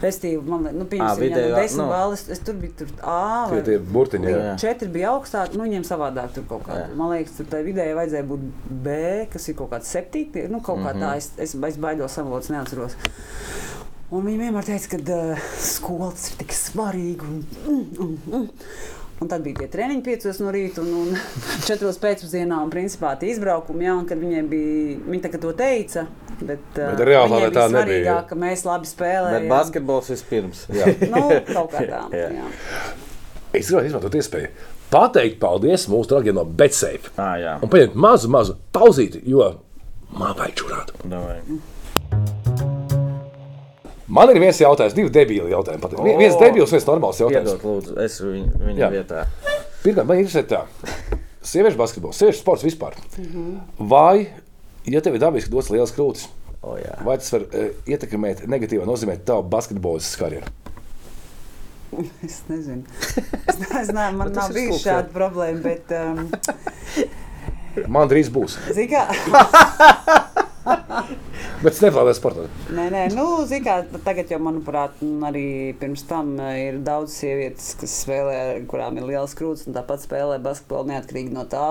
Restīvi, man liekas, nu, Ā, pieņemsim, vidējo, no desmit nu. balles, es tur biju tur Tie vai tie burtiņi. Jā. Jā. četri bija augstāk, nu, viņiem savādāk tur kaut kā. Jā. Man liekas, tur tai vidēji vajadzēja būt B, kas ir kaut kāds septīti, nu, kaut kā Mhm. tā, es, es, es baidos samolots, neatceros. Un viņa vienmēr teica, ka uh, skolas ir tik svarīga. Un, mm, mm, mm. Un tad bija tie treniņi, 5 no rīta un, un 4 pēcpusdienā. Un principā tie izbraukumi, jā, un kad viņiem bija, viņi tā, to teica. Bet, uh, Bet reāli tā bija nebija, svarīgāk, ka mēs labi Bet spēlējam. basketbols vispirms. Jā. Nu, kaut kā tā. Jā. jā. Es gribētu izmantot iespēju pateikt paldies mūsu draugiem no Betsafe Ah, jā. un paņemt mazu, mazu pauzīti, jo man vajag čurāt. Davai. Man ir viens jautājums, divi debīli jautājumi. Pat. O! Viens debīls, viens normāls jautājums. Piedod, lūdzu, es viņu, viņa Jā. vietā. Pirmkārt, man ir interesē tā, sieviešu basketbols, sieviešu sports vispār. Vai, ja tev ir dabiski dots liels krūtis, O, jā. vai tas var uh, ietekmēt negatīvā nozīmē tavu basketbolas karjeru? Es nezinu. Es nezinu, man Bet tas nav bijusi šāda problēma. Bet, um, Man drīz būs. zini kā, Bet es neplānoju sportā. Nē, nē, nu, zini kā, tagad jau, manuprāt, arī pirms tam eh, ir daudz sievietes, kas spēlē, kurām ir liels krūts, un tāpat spēlē basketbolu neatkarīgi no tā.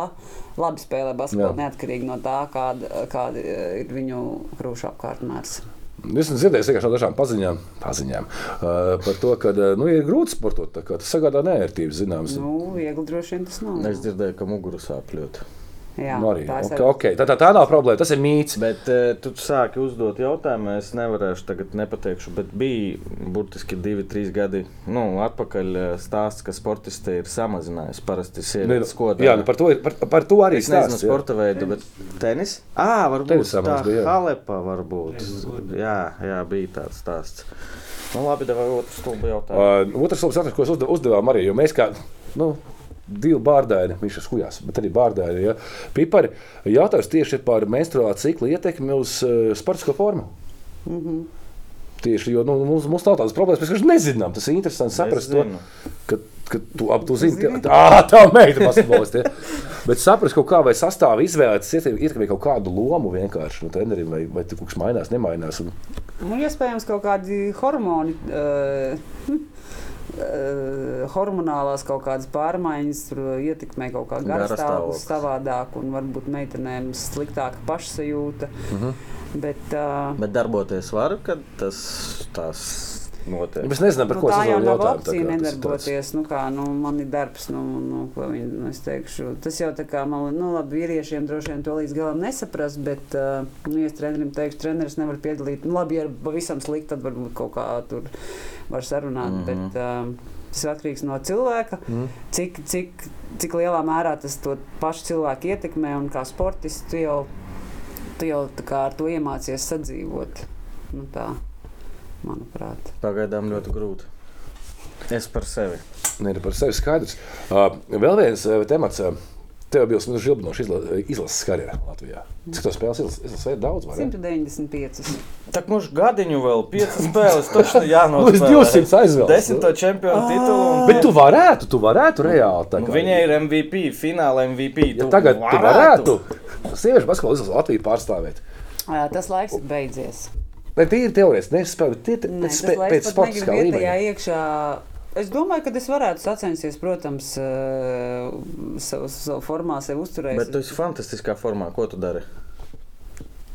Labi spēlē basketbolu Jā. neatkarīgi no tā, kāda, kāda eh, ir viņu krūšu apkārtmērs. Es esmu dzirdējis tikai no dažām paziņām, paziņām uh, par to, ka nu, ir grūti sportot. tā kā Tas sagādā nērtības, zināms. Nu, viegli droši vien tas nav. Es dzirdēju, ka muguru sāp ļoti. Jā, Nu, arī, tā okay, okay. Tā, tā, tā nav problēma, tas ir mīts. Bet uh, tu sāki uzdot jautājumu, es nevarēšu tagad nepateikšu, bet bija burtiski divi, trīs gadi nu, atpakaļ eh, stāsts, ka sportisti ir samazinājuši parasti sievietes kodā. jā, nu, par, to, ir- par, par to arī Es nezinu, sporta veidu, bet tenis. Ah, varbūt Tenisā tā bija, jā. Halepā varbūt. Jā, jā, bija tāds stāsts. Nu, labi, devai otru stulbu jautājumu. Uh, otrs jautājums, ko uzdevām arī, jo mēs kā nu, divi bārdaini, viņš ir skujās, bet arī bārdaini. Ja, Pipari jautājums tieši par menstruālu ciklu ietekmi uz uh, sportisko formu. Mm -hmm. Tieši, jo nu, mums, mums nav tādas problēmas, mēs vienkārši nezinām. Tas ir interesanti saprast to, ka, ka tu, ap, tu zini, ka tā, tā meita basketbolists. Ja. Bet saprast kaut kā, vai sastāvā izvēlēties ietekmē kaut kādu lomu vienkārši no treneriem, vai, vai tur kaut kas mainās, nemainās. Un, Nu, iespējams, kaut kādi hormoni. Uh, hormonālās kaut kādas pārmaiņas tur ietekmē kaut kādu Garastāvoklis. garastāvokli savādāk, un varbūt meitenēm sliktāka pašsajūta. Mhm. -huh. Bet, uh, Bet darboties var, kad tas tās notiek. mēs nezinām, par nu, ko tā jau nav opcija tas ir nedarboties. Nu, kā, nu, man ir darbs, nu, nu, ko viņi, nu, es teikšu. Tas jau tā kā man, nu, labi, vīriešiem droši vien to līdz galam nesaprast, bet, nu, ja es trenerim teikšu, treneris nevar piedalīt, nu, labi, ja ir pavisam slikti, tad varbūt kaut kā tur var sarunāt, mm -hmm. bet uh, tas ir atkarīgs no cilvēka, mm cik, cik, cik lielā mērā tas to pašu cilvēku ietekmē un kā sportists tu jau, tu jau tā kā ar to iemācies sadzīvot. Nu, tā, manuprāt. Pagaidām ļoti grūti. Es par sevi. Nē, nu, par sevi skaidrs. Uh, vēl viens uh, temats. Uh, Tev bija nu, žilbinoša izla, izlases karjerā Latvijā. Cik tas spēles izlases ir daudz? vai ne? 195. Tā kā mums gadiņu vēl piecas spēles, taču jānospēlē. Līdz 200 aizvēlas. Desmito čempionu titulu. un- Bet tu varētu, tu varētu reāli. tā Nu, Viņai ir MVP, fināla MVP. ja tagad tu varētu sieviešu basketbolu izlases Latviju pārstāvēt. Ā, Tas laiks ir beidzies. Teorētiski, nespēju, bet tie- tas spē- laiks pēc sportiskā līmeņa. iekšā. Es domāju, ka es varētu sacensties, protams, ā, savu, savu formā, sevi uzturēt. Bet tu esi fantastiskā formā. Ko tu dari?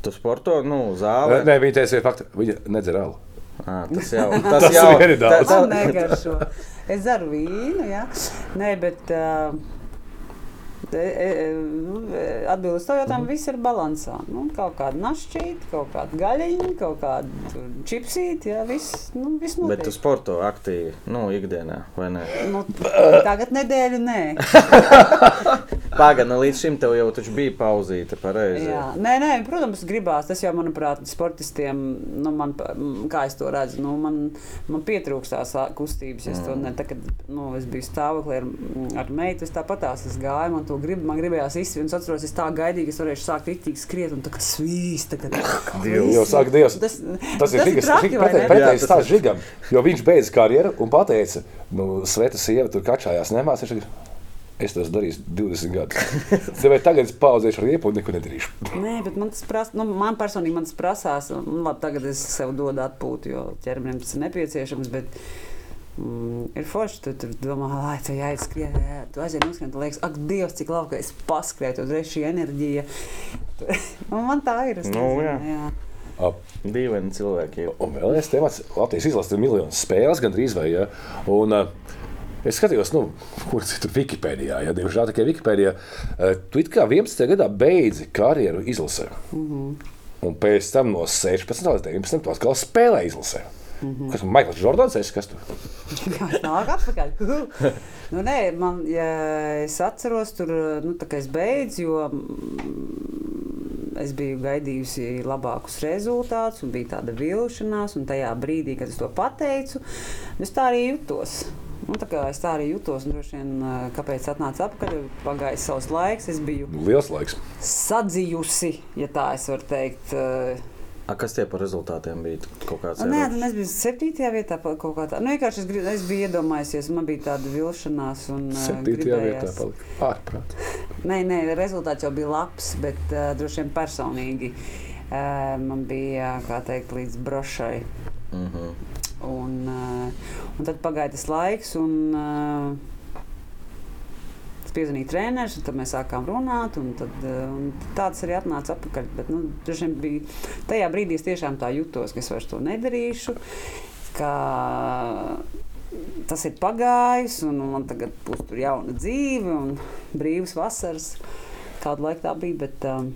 Tu sporto, nu, zālē. Nē, viņa teica, fakti, viņa nedzer alu. À, tas jau Tas tas jau ir daudz. Man negaršo. Es daru vīnu, jā. Nē, bet uh, atbildot uz to jautājumu, viss ir balansā. Nu, kaut kāda našķīta, kaut kāda gaļiņa, kaut kāda čipsīta, jā, viss, nu, viss Bet tu notiek. sporto aktīvi, nu, ikdienā, vai ne? Nu, tagad nedēļu nē. Pagaidām, līdz šim tev jau taču bija pauzīte, pareizi. Jā, nē, nē, protams, gribās. Tas jau, manuprāt, sportistiem, nu, man, kā es to redzu, nu, man, man pietrūkst tās ā, kustības. Es, to ne, tā, kad, nu, es biju stāvoklī ar, ar meitu, es tāpat tās es gāju, man to grib, man gribējās izsviest. Es atceros, es tā gaidīju, ka es varēšu sākt rīktīgi skriet un tā kā svīst. tā kā- Dievs, jau saka, Dievs. Tas, Tas ir ne? pretējs stāsts žigam, jo viņš beidza karjeru un pateica, nu, sveta sieva tur kačājās nemās. Viņš Es to darījis 20 gadus. Tev tagad es pauzēšu riepu un neko nedarīšu. Nē, bet man tas prasa, nu, man personīgi man tas prasās. Un, labi, tagad es sev dodu atpūtu, jo ķermenim tas ir nepieciešams. Bet, Mm, ir forši, tu tur domā, lai tu jāiet skriet, jā, tu aiziet noskrien, tu liekas, ak, Dievs, cik labi, ka es paskrēju, uzreiz šī enerģija. Nu, man tā ir. Nu, nezinu, jā. jā. Ap, Dīvaini cilvēki. Un vēl viens temats, Latvijas izlase ir miljonus spēles, gandrīz vai. Ja? Un, uh, es skatījos, nu, kur citur Wikipēdijā, ja diemžēl tikai Wikipēdijā. Uh, tu kā 11. gadā beidzi karjeru izlasē. Mm -hmm. Un pēc tam no 16. līdz 19. tu atkal spēlēji izlasē. Mm -hmm. Kas ir Maikls Jordans? Es, kas tur? Nāku atpakaļ. nu, nē, man, ja es atceros, tur nu, es beidzu, jo mm, es biju gaidījusi labākus rezultātus, un bija tāda vilšanās. Un tajā brīdī, kad es to pateicu, es tā arī jutos. Nu, tā kā es tā arī jutos, un droši vien, kāpēc atnācu atpakaļ, pagājis savs laiks, es biju Liels laiks. sadzījusi, ja tā es varu teikt. A, kas tie par rezultātiem bija? Kaut kāds Nē, nu, es biju septītajā vietā, pa- kaut kā tā. Nu, vienkārši es, grib, es biju iedomājies, man bija tāda vilšanās. Un, ā, Septītajā vietā gribējās- palika ārprāt. Nē, nē, rezultāts jau bija labs, bet uh, droši vien personīgi uh, man bija, kā teikt, līdz brošai. Mhm. Un, uh, un tad pagāja tas laiks, un uh, es piezvanīju treneris, un tad mēs sākām runāt. Un tad, uh, un tāds arī atnāca atpakaļ. Bet, nu, bija, tajā brīdī es tiešām tā jutos, ka es vairs to nedarīšu. Ka tas ir pagājis, un man tagad būs tur jauna dzīve un brīvas vasaras. Kādu laiku tā bija, bet, um,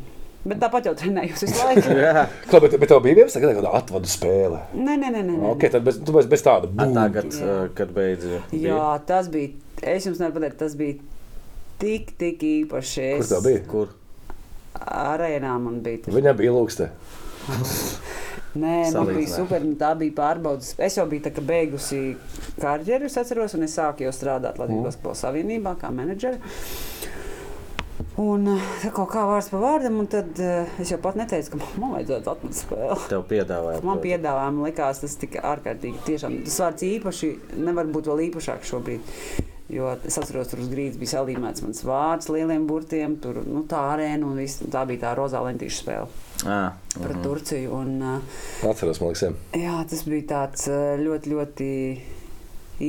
bet tāpat jau trenējos visu laiku. Jā, Kā, bet, bet tev bija 11. gadā kāda atvadu spēle. Nē, nē, nē. nē. Okay, tad bez, tu bez, bez tāda būtu. tagad, uh, kad beidzu. Jā, tas bija. Es jums nevaru pateikt, tas bija tik, tik īpaši. Kur Es tā bija? Kur? Arēnā man bija. tas- Viņam bija lūgste. Nē, man bija super. un Tā bija pārbaudas. Es jau biju kā beigusi karjeru, es atceros, un es sāku jau strādāt Latvijas Basketbola Savienībā kā menedžera. Un eh, tā kaut kā vārds pa vārdam, un tad uh, es jau pat neteicu, ka man, man vajadzētu atmest spēli. Tev piedāvāja. Man piedāvājumi likās, tas tika ārkārtīgi. Tiešām tas vārds īpaši nevar būt vēl īpašāks šobrīd. Jo es atceros, tur uz grīdas bija salīmēts mans vārds, lieliem burtiem, tur nu, tā arēna un viss. Tā bija tā rozā lentīša spēle Ah, pret mhm. Turciju. Un, uh, Atceros, man liekas, jā. jā, tas bija tāds uh, ļoti, ļoti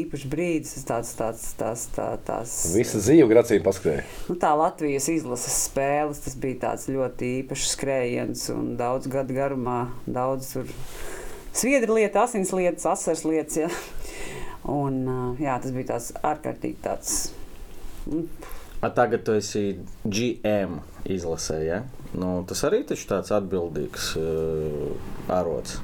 īpašs brīdis. Tas Tāds, tāds, tās, tā, tās, Visa dzīve gracīja paskrēja. nu, tā Latvijas izlases spēles, tas bija tāds ļoti īpašs skrējiens un daudz gadu garumā. Daudz tur sviedra lieta, asins lietas, asars lietas. Ja. Un, uh, jā, tas bija tāds ārkārtīgi tāds. A, tagad tu esi GM izlasē, ja? Nu, tas arī taču tāds atbildīgs uh, arots.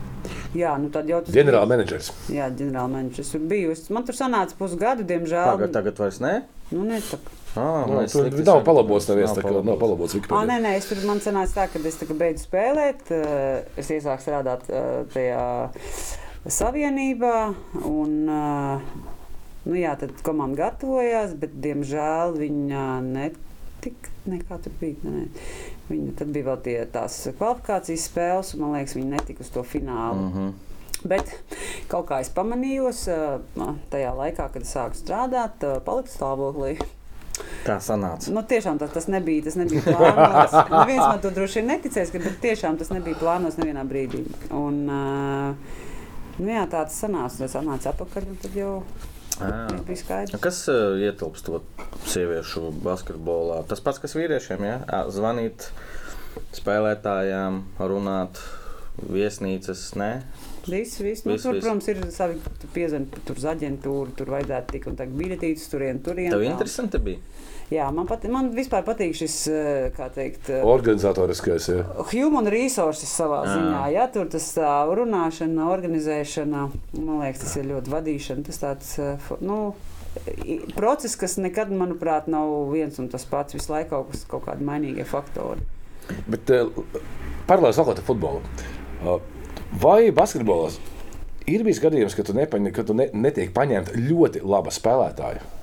Jā, nu tad jau tas Ģenerāla menedžers. Jā, ģenerāla menedžers. Es- Man tur sanāca pusgadu, diemžēl. Tagad, tagad vairs ne? Nu, ne, tā, Ah, Nu, tur nav saprotam. palabots, neviens Nav tā kā nav palabots Ah, nē, nē, es tur man sanāca tā, ka es beidzu spēlēt. Es iesāku strādāt tajā savienībā. Un, nu, jā, tad komanda gatavojās, bet diemžēl viņa netika. Nekā tur bija. Ne. Viņa, tad bija vēl tie, tās kvalifikācijas spēles, un man liekas, viņi netika uz to finālu. Mm. Mhm. Bet kaut kā es pamanījos, eh, tajā laikā, kad es sāku strādāt, palikt stāvoklī. Tā sanāca. Nu, tiešām tas, tas nebija, tas nebija plānots. Neviens man to droši vien neticēs, bet tiešām tas nebija plānots nevienā brīdī. Un, uh, nu, jā, tā tas sanāca. Es atnācu atpakaļ, un tad jau skaidrs. Kas uh, ietilpst to sieviešu basketbolā? Tas pats, kas vīriešiem, ja? Zvanīt spēlētājām, runāt, viesnīcas, nē? Viss, viss. Nu, Viss, tur, viss. protams, ir savi piezvanījumi, tur uz aģentūru, tur vajadzētu tik un tā biļetītes, turien, turien. Tev interesanti bija? Jā, man, pat, man vispār patīk šis, eh, kā teikt, eh, Organizatoriskais. Jā. Human resources savā Jā. ziņā, ja tur tas tā runāšana, organizēšana, man liekas, tas ir ļoti vadīšana. Tas tāds eh, nu, process, kas nekad, manuprāt, nav viens un tas pats. Visu laiku kaut, kas, kaut kādi mainīgie faktori. Bet paralēli sakot ar futbolu. Uh, vai basketbolā ir bijis gadījums, ka tu, nepaņem, ka tu ne, netiek paņemta ļoti laba spēlētāja?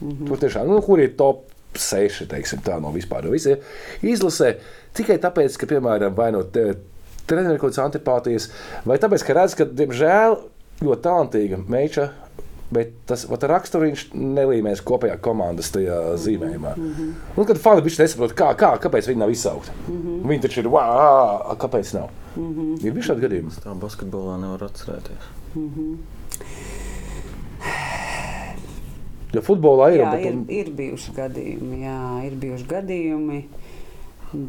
Mm -hmm. Tur tiešām, nu, kur ir top 6, teiksim, tā no vispār no visiem, izlasē tikai tāpēc, ka, piemēram, vai no te- treneru kaut kādas antipātijas, vai tāpēc, ka redz, ka, diemžēl, ļoti talantīga meitene. Bet tas vat, raksturiņš nelīmēs kopējā komandas tajā zīmējumā. Mm -hmm. Un, kad fani viņš nesaprot, kā, kā, kāpēc viņi nav izsaukti. Mm -hmm. Viņi taču ir, wow, kāpēc nav? Mm -hmm. Ir bijuši šādi gadījumi. Tā basketbolā nevar atcerēties. Jo futbolā ir. Jā, un- ir, ir bijuši gadījumi, jā, ir bijuši gadījumi,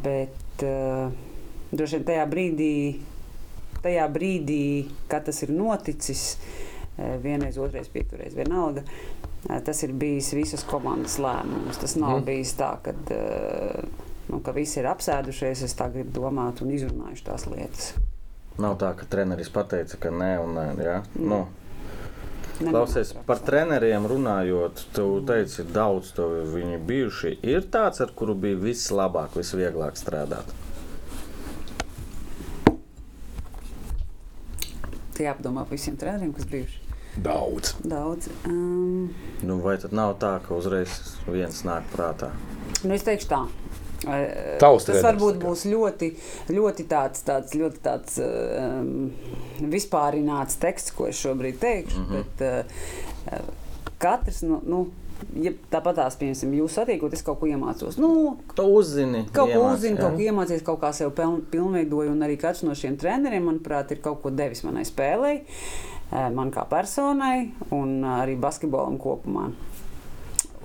bet uh, droši vien tajā brīdī tajā brīdī, kad tas ir noticis, eh, vienreiz, otrreiz, piekturreiz, vienalga. eh, Tas ir bijis visas komandas lēmums. Tas nav mm. bijis tā, ka, eh, nu, ka visi ir apsēdušies, es tā gribu domāt un izrunājuši tās lietas. Nav tā, ka treneris pateica, ka nē, un nē. Ja? Nu, Ne- klausies, par treneriem runājot, tu teici, daudz to viņi bijuši. Ir tāds, ar kuru bija vislabāk, visvieglāk strādāt. Tie par visiem treneriem, kas bijuši Daudz. daudz. Um, Nu, vai tad nav tā, ka uzreiz viens nāk prātā? Nu, es teikšu tā. Eh, Tavs Tas varbūt būs ļoti, ļoti tāds, tāds, ļoti tāds um, vispārināts teksts, ko es šobrīd teikšu. Mm. -hmm. Bet uh, katrs, nu, nu ja tāpat tās, piemēram, jūs satiekot, es kaut ko iemācos. Nu, Tu uzzini, Kaut ko ja? kaut ko iemācījies, kaut kā sev pilnveidoju. Un arī katrs no šiem treneriem, manuprāt, ir kaut ko devis manai spēlei, man kā personai un arī basketbolam kopumā.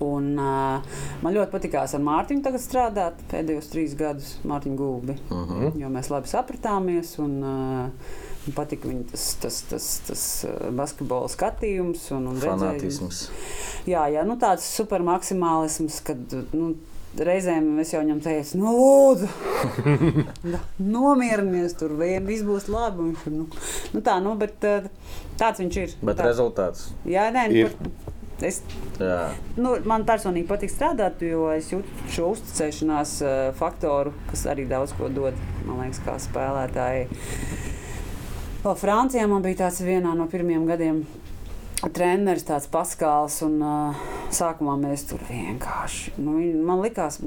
Un, uh, man ļoti patīkās ar Mārtiņu tagad strādāt pēdējos trīs gadus, Mārtiņu Gulbi. Uh Mhm. -huh. Jo mēs labi sapratāmies un uh, man patika viņa tas, tas, tas, tas basketbola skatījums un, un. Fanātisms. Jā, jā nu tāds supermaksimālisms, kad nu, reizēm es jau viņam teicu, nu, lūdzu, da, nomierinies, tur vien viss būs labi. un Viņš, ir, nu, nu, tā, nu, bet tāds viņš ir. Bet tā. rezultāts. Jā, nē, Ir. nu, par- es, nu, man personīgi patīk strādāt, jo es jūtu šo uzticēšanās uh, faktoru, kas arī daudz ko dod, man liekas, kā spēlētāji. Vēl Francijā man bija tāds vienā no pirmajiem gadiem. Treneris tāds paskāls, un uh, sākumā mēs tur vienkārši. Nu, viņ- man likās,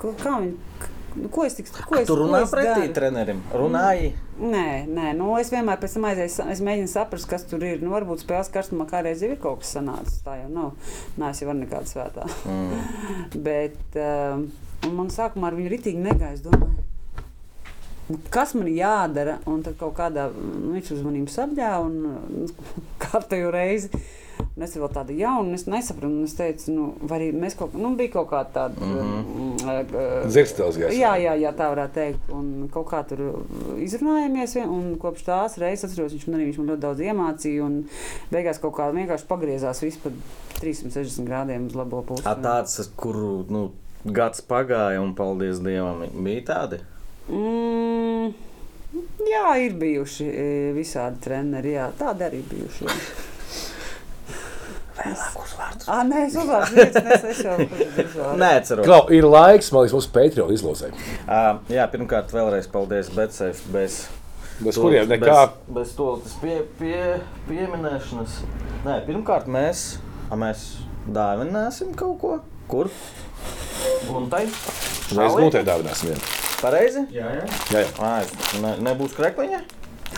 ka kā viņi, nu, ko es tik ko es, Tu ko runā es pretī trenerim. Runāji. Nē, nē nu, es vienmēr pēc tam aizēju, es mēģinu saprast, kas tur ir. Nu, varbūt spēles karstumā kādreiz ir kaut kas sanācis. Tā jau nav. Nē, es jau varu nekāda svētā. Mm. Bet um, man sākumā ar viņu ritīgi negāja. Es domāju, nu, kas man jādara? Un tad kaut kādā nu, viņš uz maniem sabļāva un nu, kārtējo reizi. Un es vēl tādu jaunu, es nesapratu. un Es teicu, nu, vai arī mēs kaut, nu, bija kaut kāda tāda. Mhm. Mm Zirgstēls gājis. Jā, jā, jā, tā varētu teikt. Un kaut kā tur izrunājāmies. vien- Un kopš tās reizes atceros, viņš man, arī, viņš man ļoti daudz iemācīja. Un beigās kaut kā vienkārši pagriezās viss pa 360 grādiem uz labo pusi. A, tāds, kuru nu, gads pagāja, un paldies Dievam, bija tādi. Mm, jā, ir bijuši e, visādi treneri. Jā, tādi arī bijuši. Vārdus. Ah, nē, es uzvārdu es jau. Nē, Klau, ir laiks, man liekas, mūsu Patreon izlozē. Uh, jā, pirmkārt, vēlreiz paldies Betsafe. Bez, Bez kuriem nekā. Bez, bez to pie, pie, pieminēšanas. Nē, pirmkārt, mēs, a, mēs dāvināsim kaut ko. Kur? Guntai? Mēs noteikti dāvināsim vienu. Pareizi? Jā, jā. Jā, jā. Ā, es- ne, nebūs krekliņa?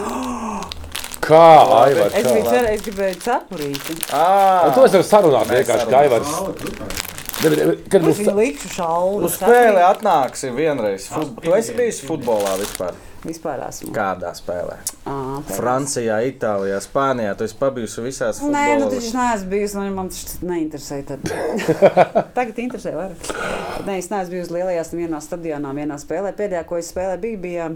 Kā, Aivar, Es biju cerējis, es gribēju cepurīti. Ā, Un to es varu sarunāt Mēs vienkārši, kā Aivars. Kad būs viņu likšu šaulu. Uz spēli atnāksi vienreiz. Fut... Tu esi bijis futbolā vispār. Vispār esmu. Kādā spēlē? Ā, tā. Francijā, Itālijā, Spānijā. Tu esi pabijusi visās Nē, nu futbola- tas neesmu bijusi. Man, man tas neinteresē. Tad. Tagad interesē vairāk. Nē, es neesmu bijusi lielajās vienā stadionā, vienā spēlē. Pēdējā, ko es spēlēju, bija, bija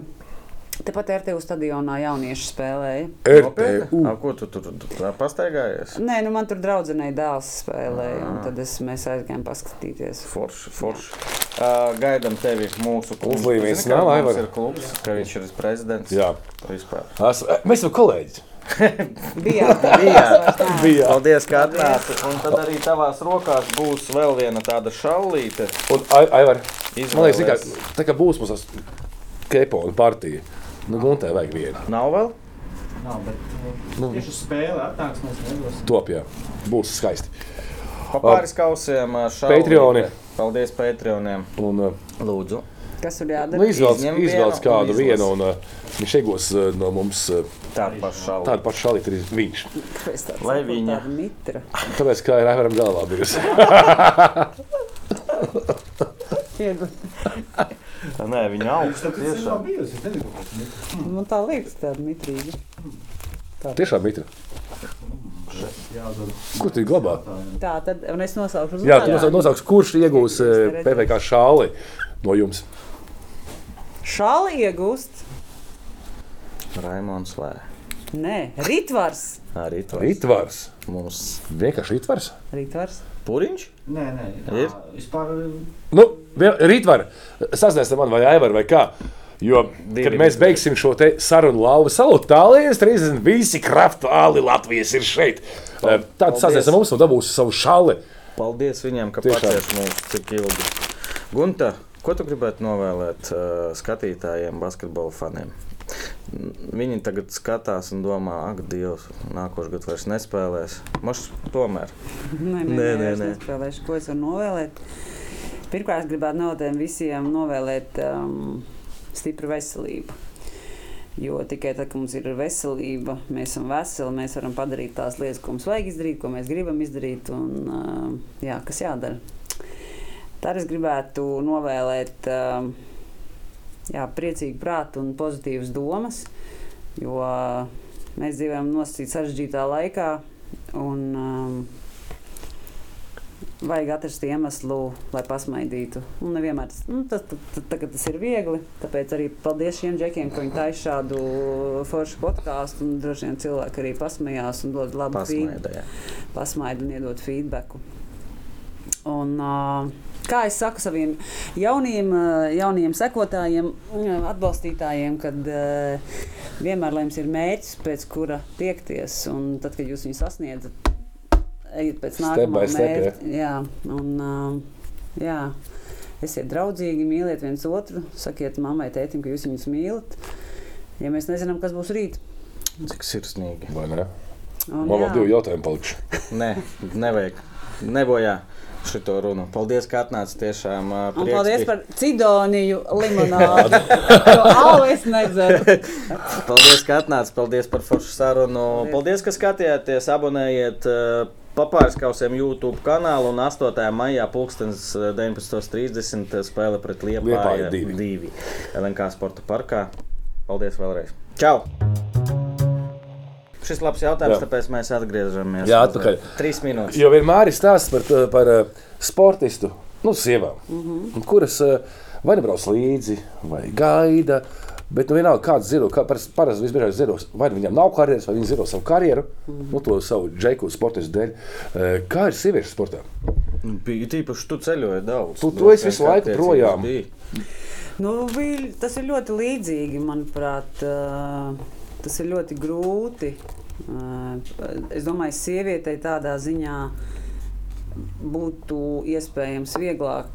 tepat RTU stadionā jauniešu spēlēja. RTU. A, ko tu tur tu, tu, pastaigājies? Nē, nu man tur draudzenei dēls spēlēja, un tad es, mēs aizgājām paskatīties. Forši, forši. Uh, gaidām tevi mūsu klubā. Uz līmenis Zini, ka nav, mums Aivar? ir klubs, ka viņš ir prezidents. Jā. Vispār. Es, mēs esam kolēģi. Bija Bija. Bija. Paldies, ka atnāci. Un tad arī tavās rokās būs vēl viena tāda šallīte. Un Ai- Aivar, man liekas, tā kā būs mums tas kepo un partija. Nu, Guntai vajag vienu. Nav vēl? Nav, bet Nu. tieši uz spēli atnāks mēs nedosim. Top, jā. Būs skaisti. Pa pāris kausiem šallīte. Patreoni. Paldies Patreoniem. Un, Lūdzu. Kas tur jādara? nu, izvēlēts vienu kādu vienu, un uh, viņš iegūs uh, no mums uh, Tāda paša šallīte. tādu pašu šalīti arī viņš. Tādu Lai viņa- tādu Mitra. Tāpēc, kā ir Aivaram galvā bijusi. Iegu- Nē, viņa augsta tiešām. ir. Man tā liekas, tāda mitrīga. Tiešām, Mitra. Jāuzdod Kur tu glabā? Tā, tad un es nosaukšu Jā, tu nosauc, nosauks, kurš iegūs uh, PPC šāli no jums. Šāli iegūst. Raimons vai Nē, Rītvars. arī tas Rītvars. mums Vienkārši rītvars. Rītvars. puriņš? Nē, nē, Ir? tā, vispār Nu, vien- rītvar. Sasniegsim man vai Aivar vai kā. Jo, Divi kad mēs beigsim šo sarunu lauvu salu, tālāk 30 visi kraftāli Latvijas ir šeit. Eh, Tad sasniegsim mums un dabūs savu šali. Paldies viņiem, ka paciet mūs tik ilgi. Gunta, ko tu gribētu novēlēt uh, skatītājiem, basketbola faniem? Viņi tagad skatās un domā, ak, Dievs, nākošais gads vairs nespēlēs. Mums tomēr. Nē, nē, Nē, nē, nē, nē. Ko es varu novēlēt? Pirmkārt, gribētu novēlēt visiem novēlēt um, stipru veselību. Jo tikai tad, kad mums ir veselība, mēs esam veseli, mēs varam padarīt tās lietas, ko mums vajag izdarīt, ko mēs gribam izdarīt un uh, jā, kas jādara. Tad es gribētu novēlēt uh, jā, priecīgu prātu un pozitīvas domas, jo uh, mēs dzīvojam nosacīt sarežģītā laikā. Un, um, Vajag atrast iemeslu, lai pasmaidītu. Un nevienmēr tas, nu, tas, tas, tas, tas ir viegli. Tāpēc arī paldies šiem džekiem, ka viņi taisa šādu foršu podkāstu. Droši vien cilvēki arī pasmējās un dod labu feedback Pasmaidē. pasmaidu un iedot feedback. Un, kā es saku saviem jauniem, jauniem sekotājiem, atbalstītājiem, kad vienmēr jums ir mērķis, pēc kura tiekties, un tad, kad jūs viņu sasniedzat, ejiet pēc nākamā mērķa. Jā, un, jā. Esiet draudzīgi, mīliet viens otru, sakiet mammai, tētim, ka jūs viņus mīlat. Ja mēs nezinām, kas būs rīt. Cik sirsnīgi. Vai ne? Un, Man vēl divi jautājumi palikuši. Nē, nevajag. Nebojā šito runu. Paldies, ka atnācāt tiešām. ā, Un paldies par cidoniju alu es nedzeru. Paldies, ka atnācāt. Paldies par foršu sarunu. Paldies. Paldies, ka skatījāties. Abonējiet uh, papārskausiem YouTube kanālu un 8. maijā pulkstens uh, 19.30 spēle pret Liepāju Liepāju divi. 2 LNK sporta parkā. Paldies vēlreiz. Čau! Šis labs jautājums, Jā. tāpēc mēs atgriežamies. Jā, atpakaļ. Trīs minūtes. Jo vienmēr ir stāsts par, par uh, sportistu, nu, sievām, mm -hmm. kuras uh, vai nebrauc līdzi, vai gaida. Bet, nu, vienalga, kāds zilo, kā parasti paras visbiežāk zilo, vai nu viņam nav karjeras, vai viņi zilo savu karjeru, mm -hmm. nu, to savu džeku sportistu dēļ. Uh, kā ir sieviešu sportā? Bija tīpaši tu ceļoji daudz. Tu- tu esi visu laiku projām. bija. Nu, bija, tas ir ļoti līdzīgi, manuprāt. ā, Tas ir ļoti grūti. Ā, Es domāju, sievietei tādā ziņā būtu iespējams vieglāk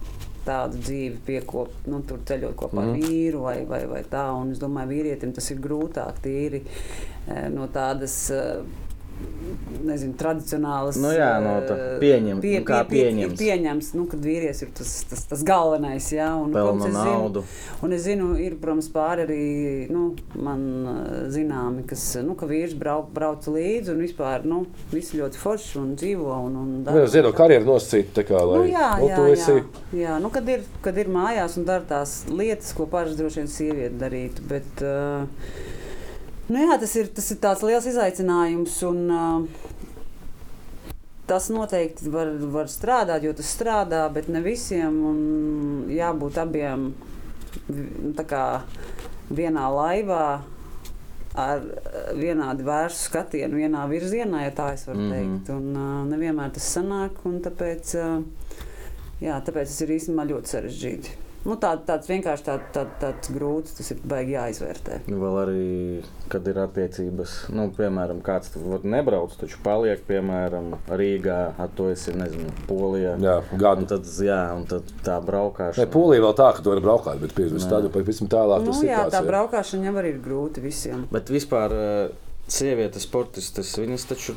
tādu dzīvi piekopt, nu, tur ceļot kopā ar Mhm. vīru vai, vai, vai tā. Un es domāju, vīrietim tas ir grūtāk tīri ā, no tādas. Nezinu, tradicionālas. Nu jā, no tā ā, pieņem- nu kā pieņems. pieņems, nu, kad vīrietis ir tas, tas, tas galvenais. Jā, un, protams, es zinu- naudu. Un es zinu, ir, protams, pāri arī nu, man uh, zināmi, kas nu, ka vīrs brauc, brauc līdzi un vispār nu, visi ļoti forši un dzīvo. Un, un dara. Vienu ziedo karjeru nosacīt, tā kā, lai Nu, jā, nu, jā, esi. jā, jā. Nu, kad, ir, kad ir mājās un dara tās lietas, ko parasti droši vien sieviete darītu. Bet, uh, nu, jā, tas, ir, tas ir tāds liels izaicinājums. Un, uh, Tas noteikti var, var strādāt, jo tas strādā, bet ne visiem. un Jābūt abiem tā kā vienā laivā ar vienādu vērsu skatienu, vienā virzienā, ja tā es varu Mhm. teikt. Un uh, nevienmēr tas sanāk, un tāpēc, uh, jā, tāpēc tas ir īstenībā ļoti sarežģīti. Nu, tā, tāds vienkārši tā, tā, tāds grūts, tas ir baigi jāizvērtē. Vēl arī, kad ir attiecības, nu, piemēram, kāds tur nebrauc, taču paliek, piemēram, Rīgā, to esi, nezinu, Polijā. Jā, Un gadu. tad, jā, un tad tā braukšana. Ne, Polija vēl tā, ka tu vari braukt, bet pēc tam pēc tam tālāk. Nu, tas ir jā, tā braukšana jau arī ir grūta visiem. Bet vispār eh, sievietes sportistes, viņas taču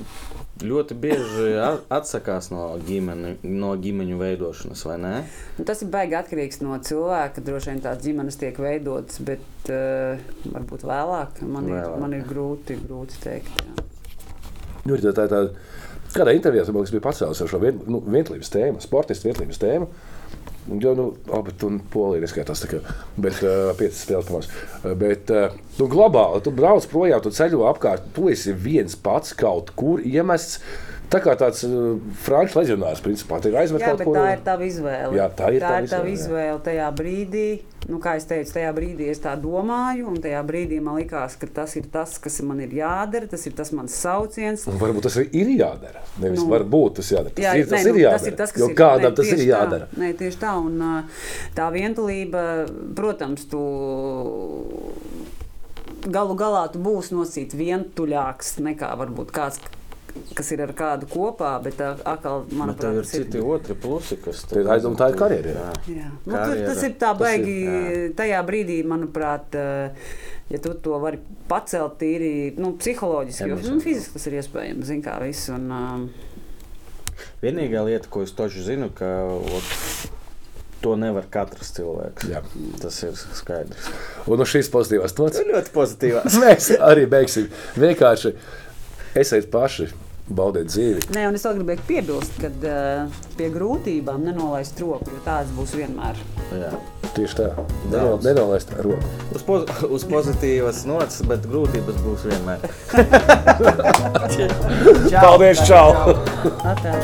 ļoti bieži atsakās no, ģimeni, no ģimeņu veidošanas, vai ne? Nu, tas ir baigi atkarīgs no cilvēka. Droši vien tādas ģimenes tiek veidotas, bet uh, varbūt vēlāk. Man, Vēlāk. Ir, man ir grūti, grūti teikt. Nu, tā, tā, tā, kādā intervijā tas bija pacēlis ar šo vien, nu, vienotības tēmu, sportistu vienotības tēmu. Jo, nu, bet tur polija neskaitās tā kā, bet uh, piecas spēles. Uh, bet, uh, nu, globāli, tu brauc projām, tu ceļo apkārt, tu esi viens pats kaut kur iemests. Tā kā tāds uh, franču leģionārs, principā, ir Jā, kaut ko. tā ir tava izvēle. Jā, tā ir tā tava izvēle, izvēle tajā brīdī. Nu, kā jau teicu, tajā brīdī es tā domāju, un tajā brīdī man likās, ka tas ir tas, kas man ir jādara, tas ir tas mans sauciens. Un varbūt tas ir jādara. Nevis Nu. varbūt tas jādara. Tas, Jā, ir, tas, nē, ir, nu, jādara. tas ir tas, kas jo ir. kādam nē, tas ir jādara. Tā, nē, tieši tā. Un, ā, tā vientulība, protams, tu galu galā tu būsi nosīt vientuļāks nekā varbūt kāds. Kas ir ar kādu kopā, bet tā atkal, Bet tev manuprāt, ir tas ir citi otri plusi, kas Tā ir aizdomā, tā ir karjera, jā. Jā. Nu, tur, Karjera. tas ir tā Tas ir, baigi. jā. tajā brīdī, manuprāt, eh, ja tu to vari pacelt tīri nu, psiholoģiski, jo nu, fiziski tas ir iespējams. Zin, kā viss, un, um, Vienīgā lieta, ko es toši zinu, ka ot, to nevar katrs cilvēks. Jā. Tas ir skaidrs. Un no šīs pozitīvās nots ir ļoti pozitīvs. mēs arī beigsim. Vienkārši esiet paši, baudiet dzīvi. Nē, un es vēl gribēju piebilst, ka uh, pie grūtībām nenolaist roku, jo tāds būs vienmēr. Jā. Tieši tā. Nenol, nenolaist roku. Uz, poz uz pozitīvas nots, bet grūtības būs vienmēr. Paldies, čau! Atā.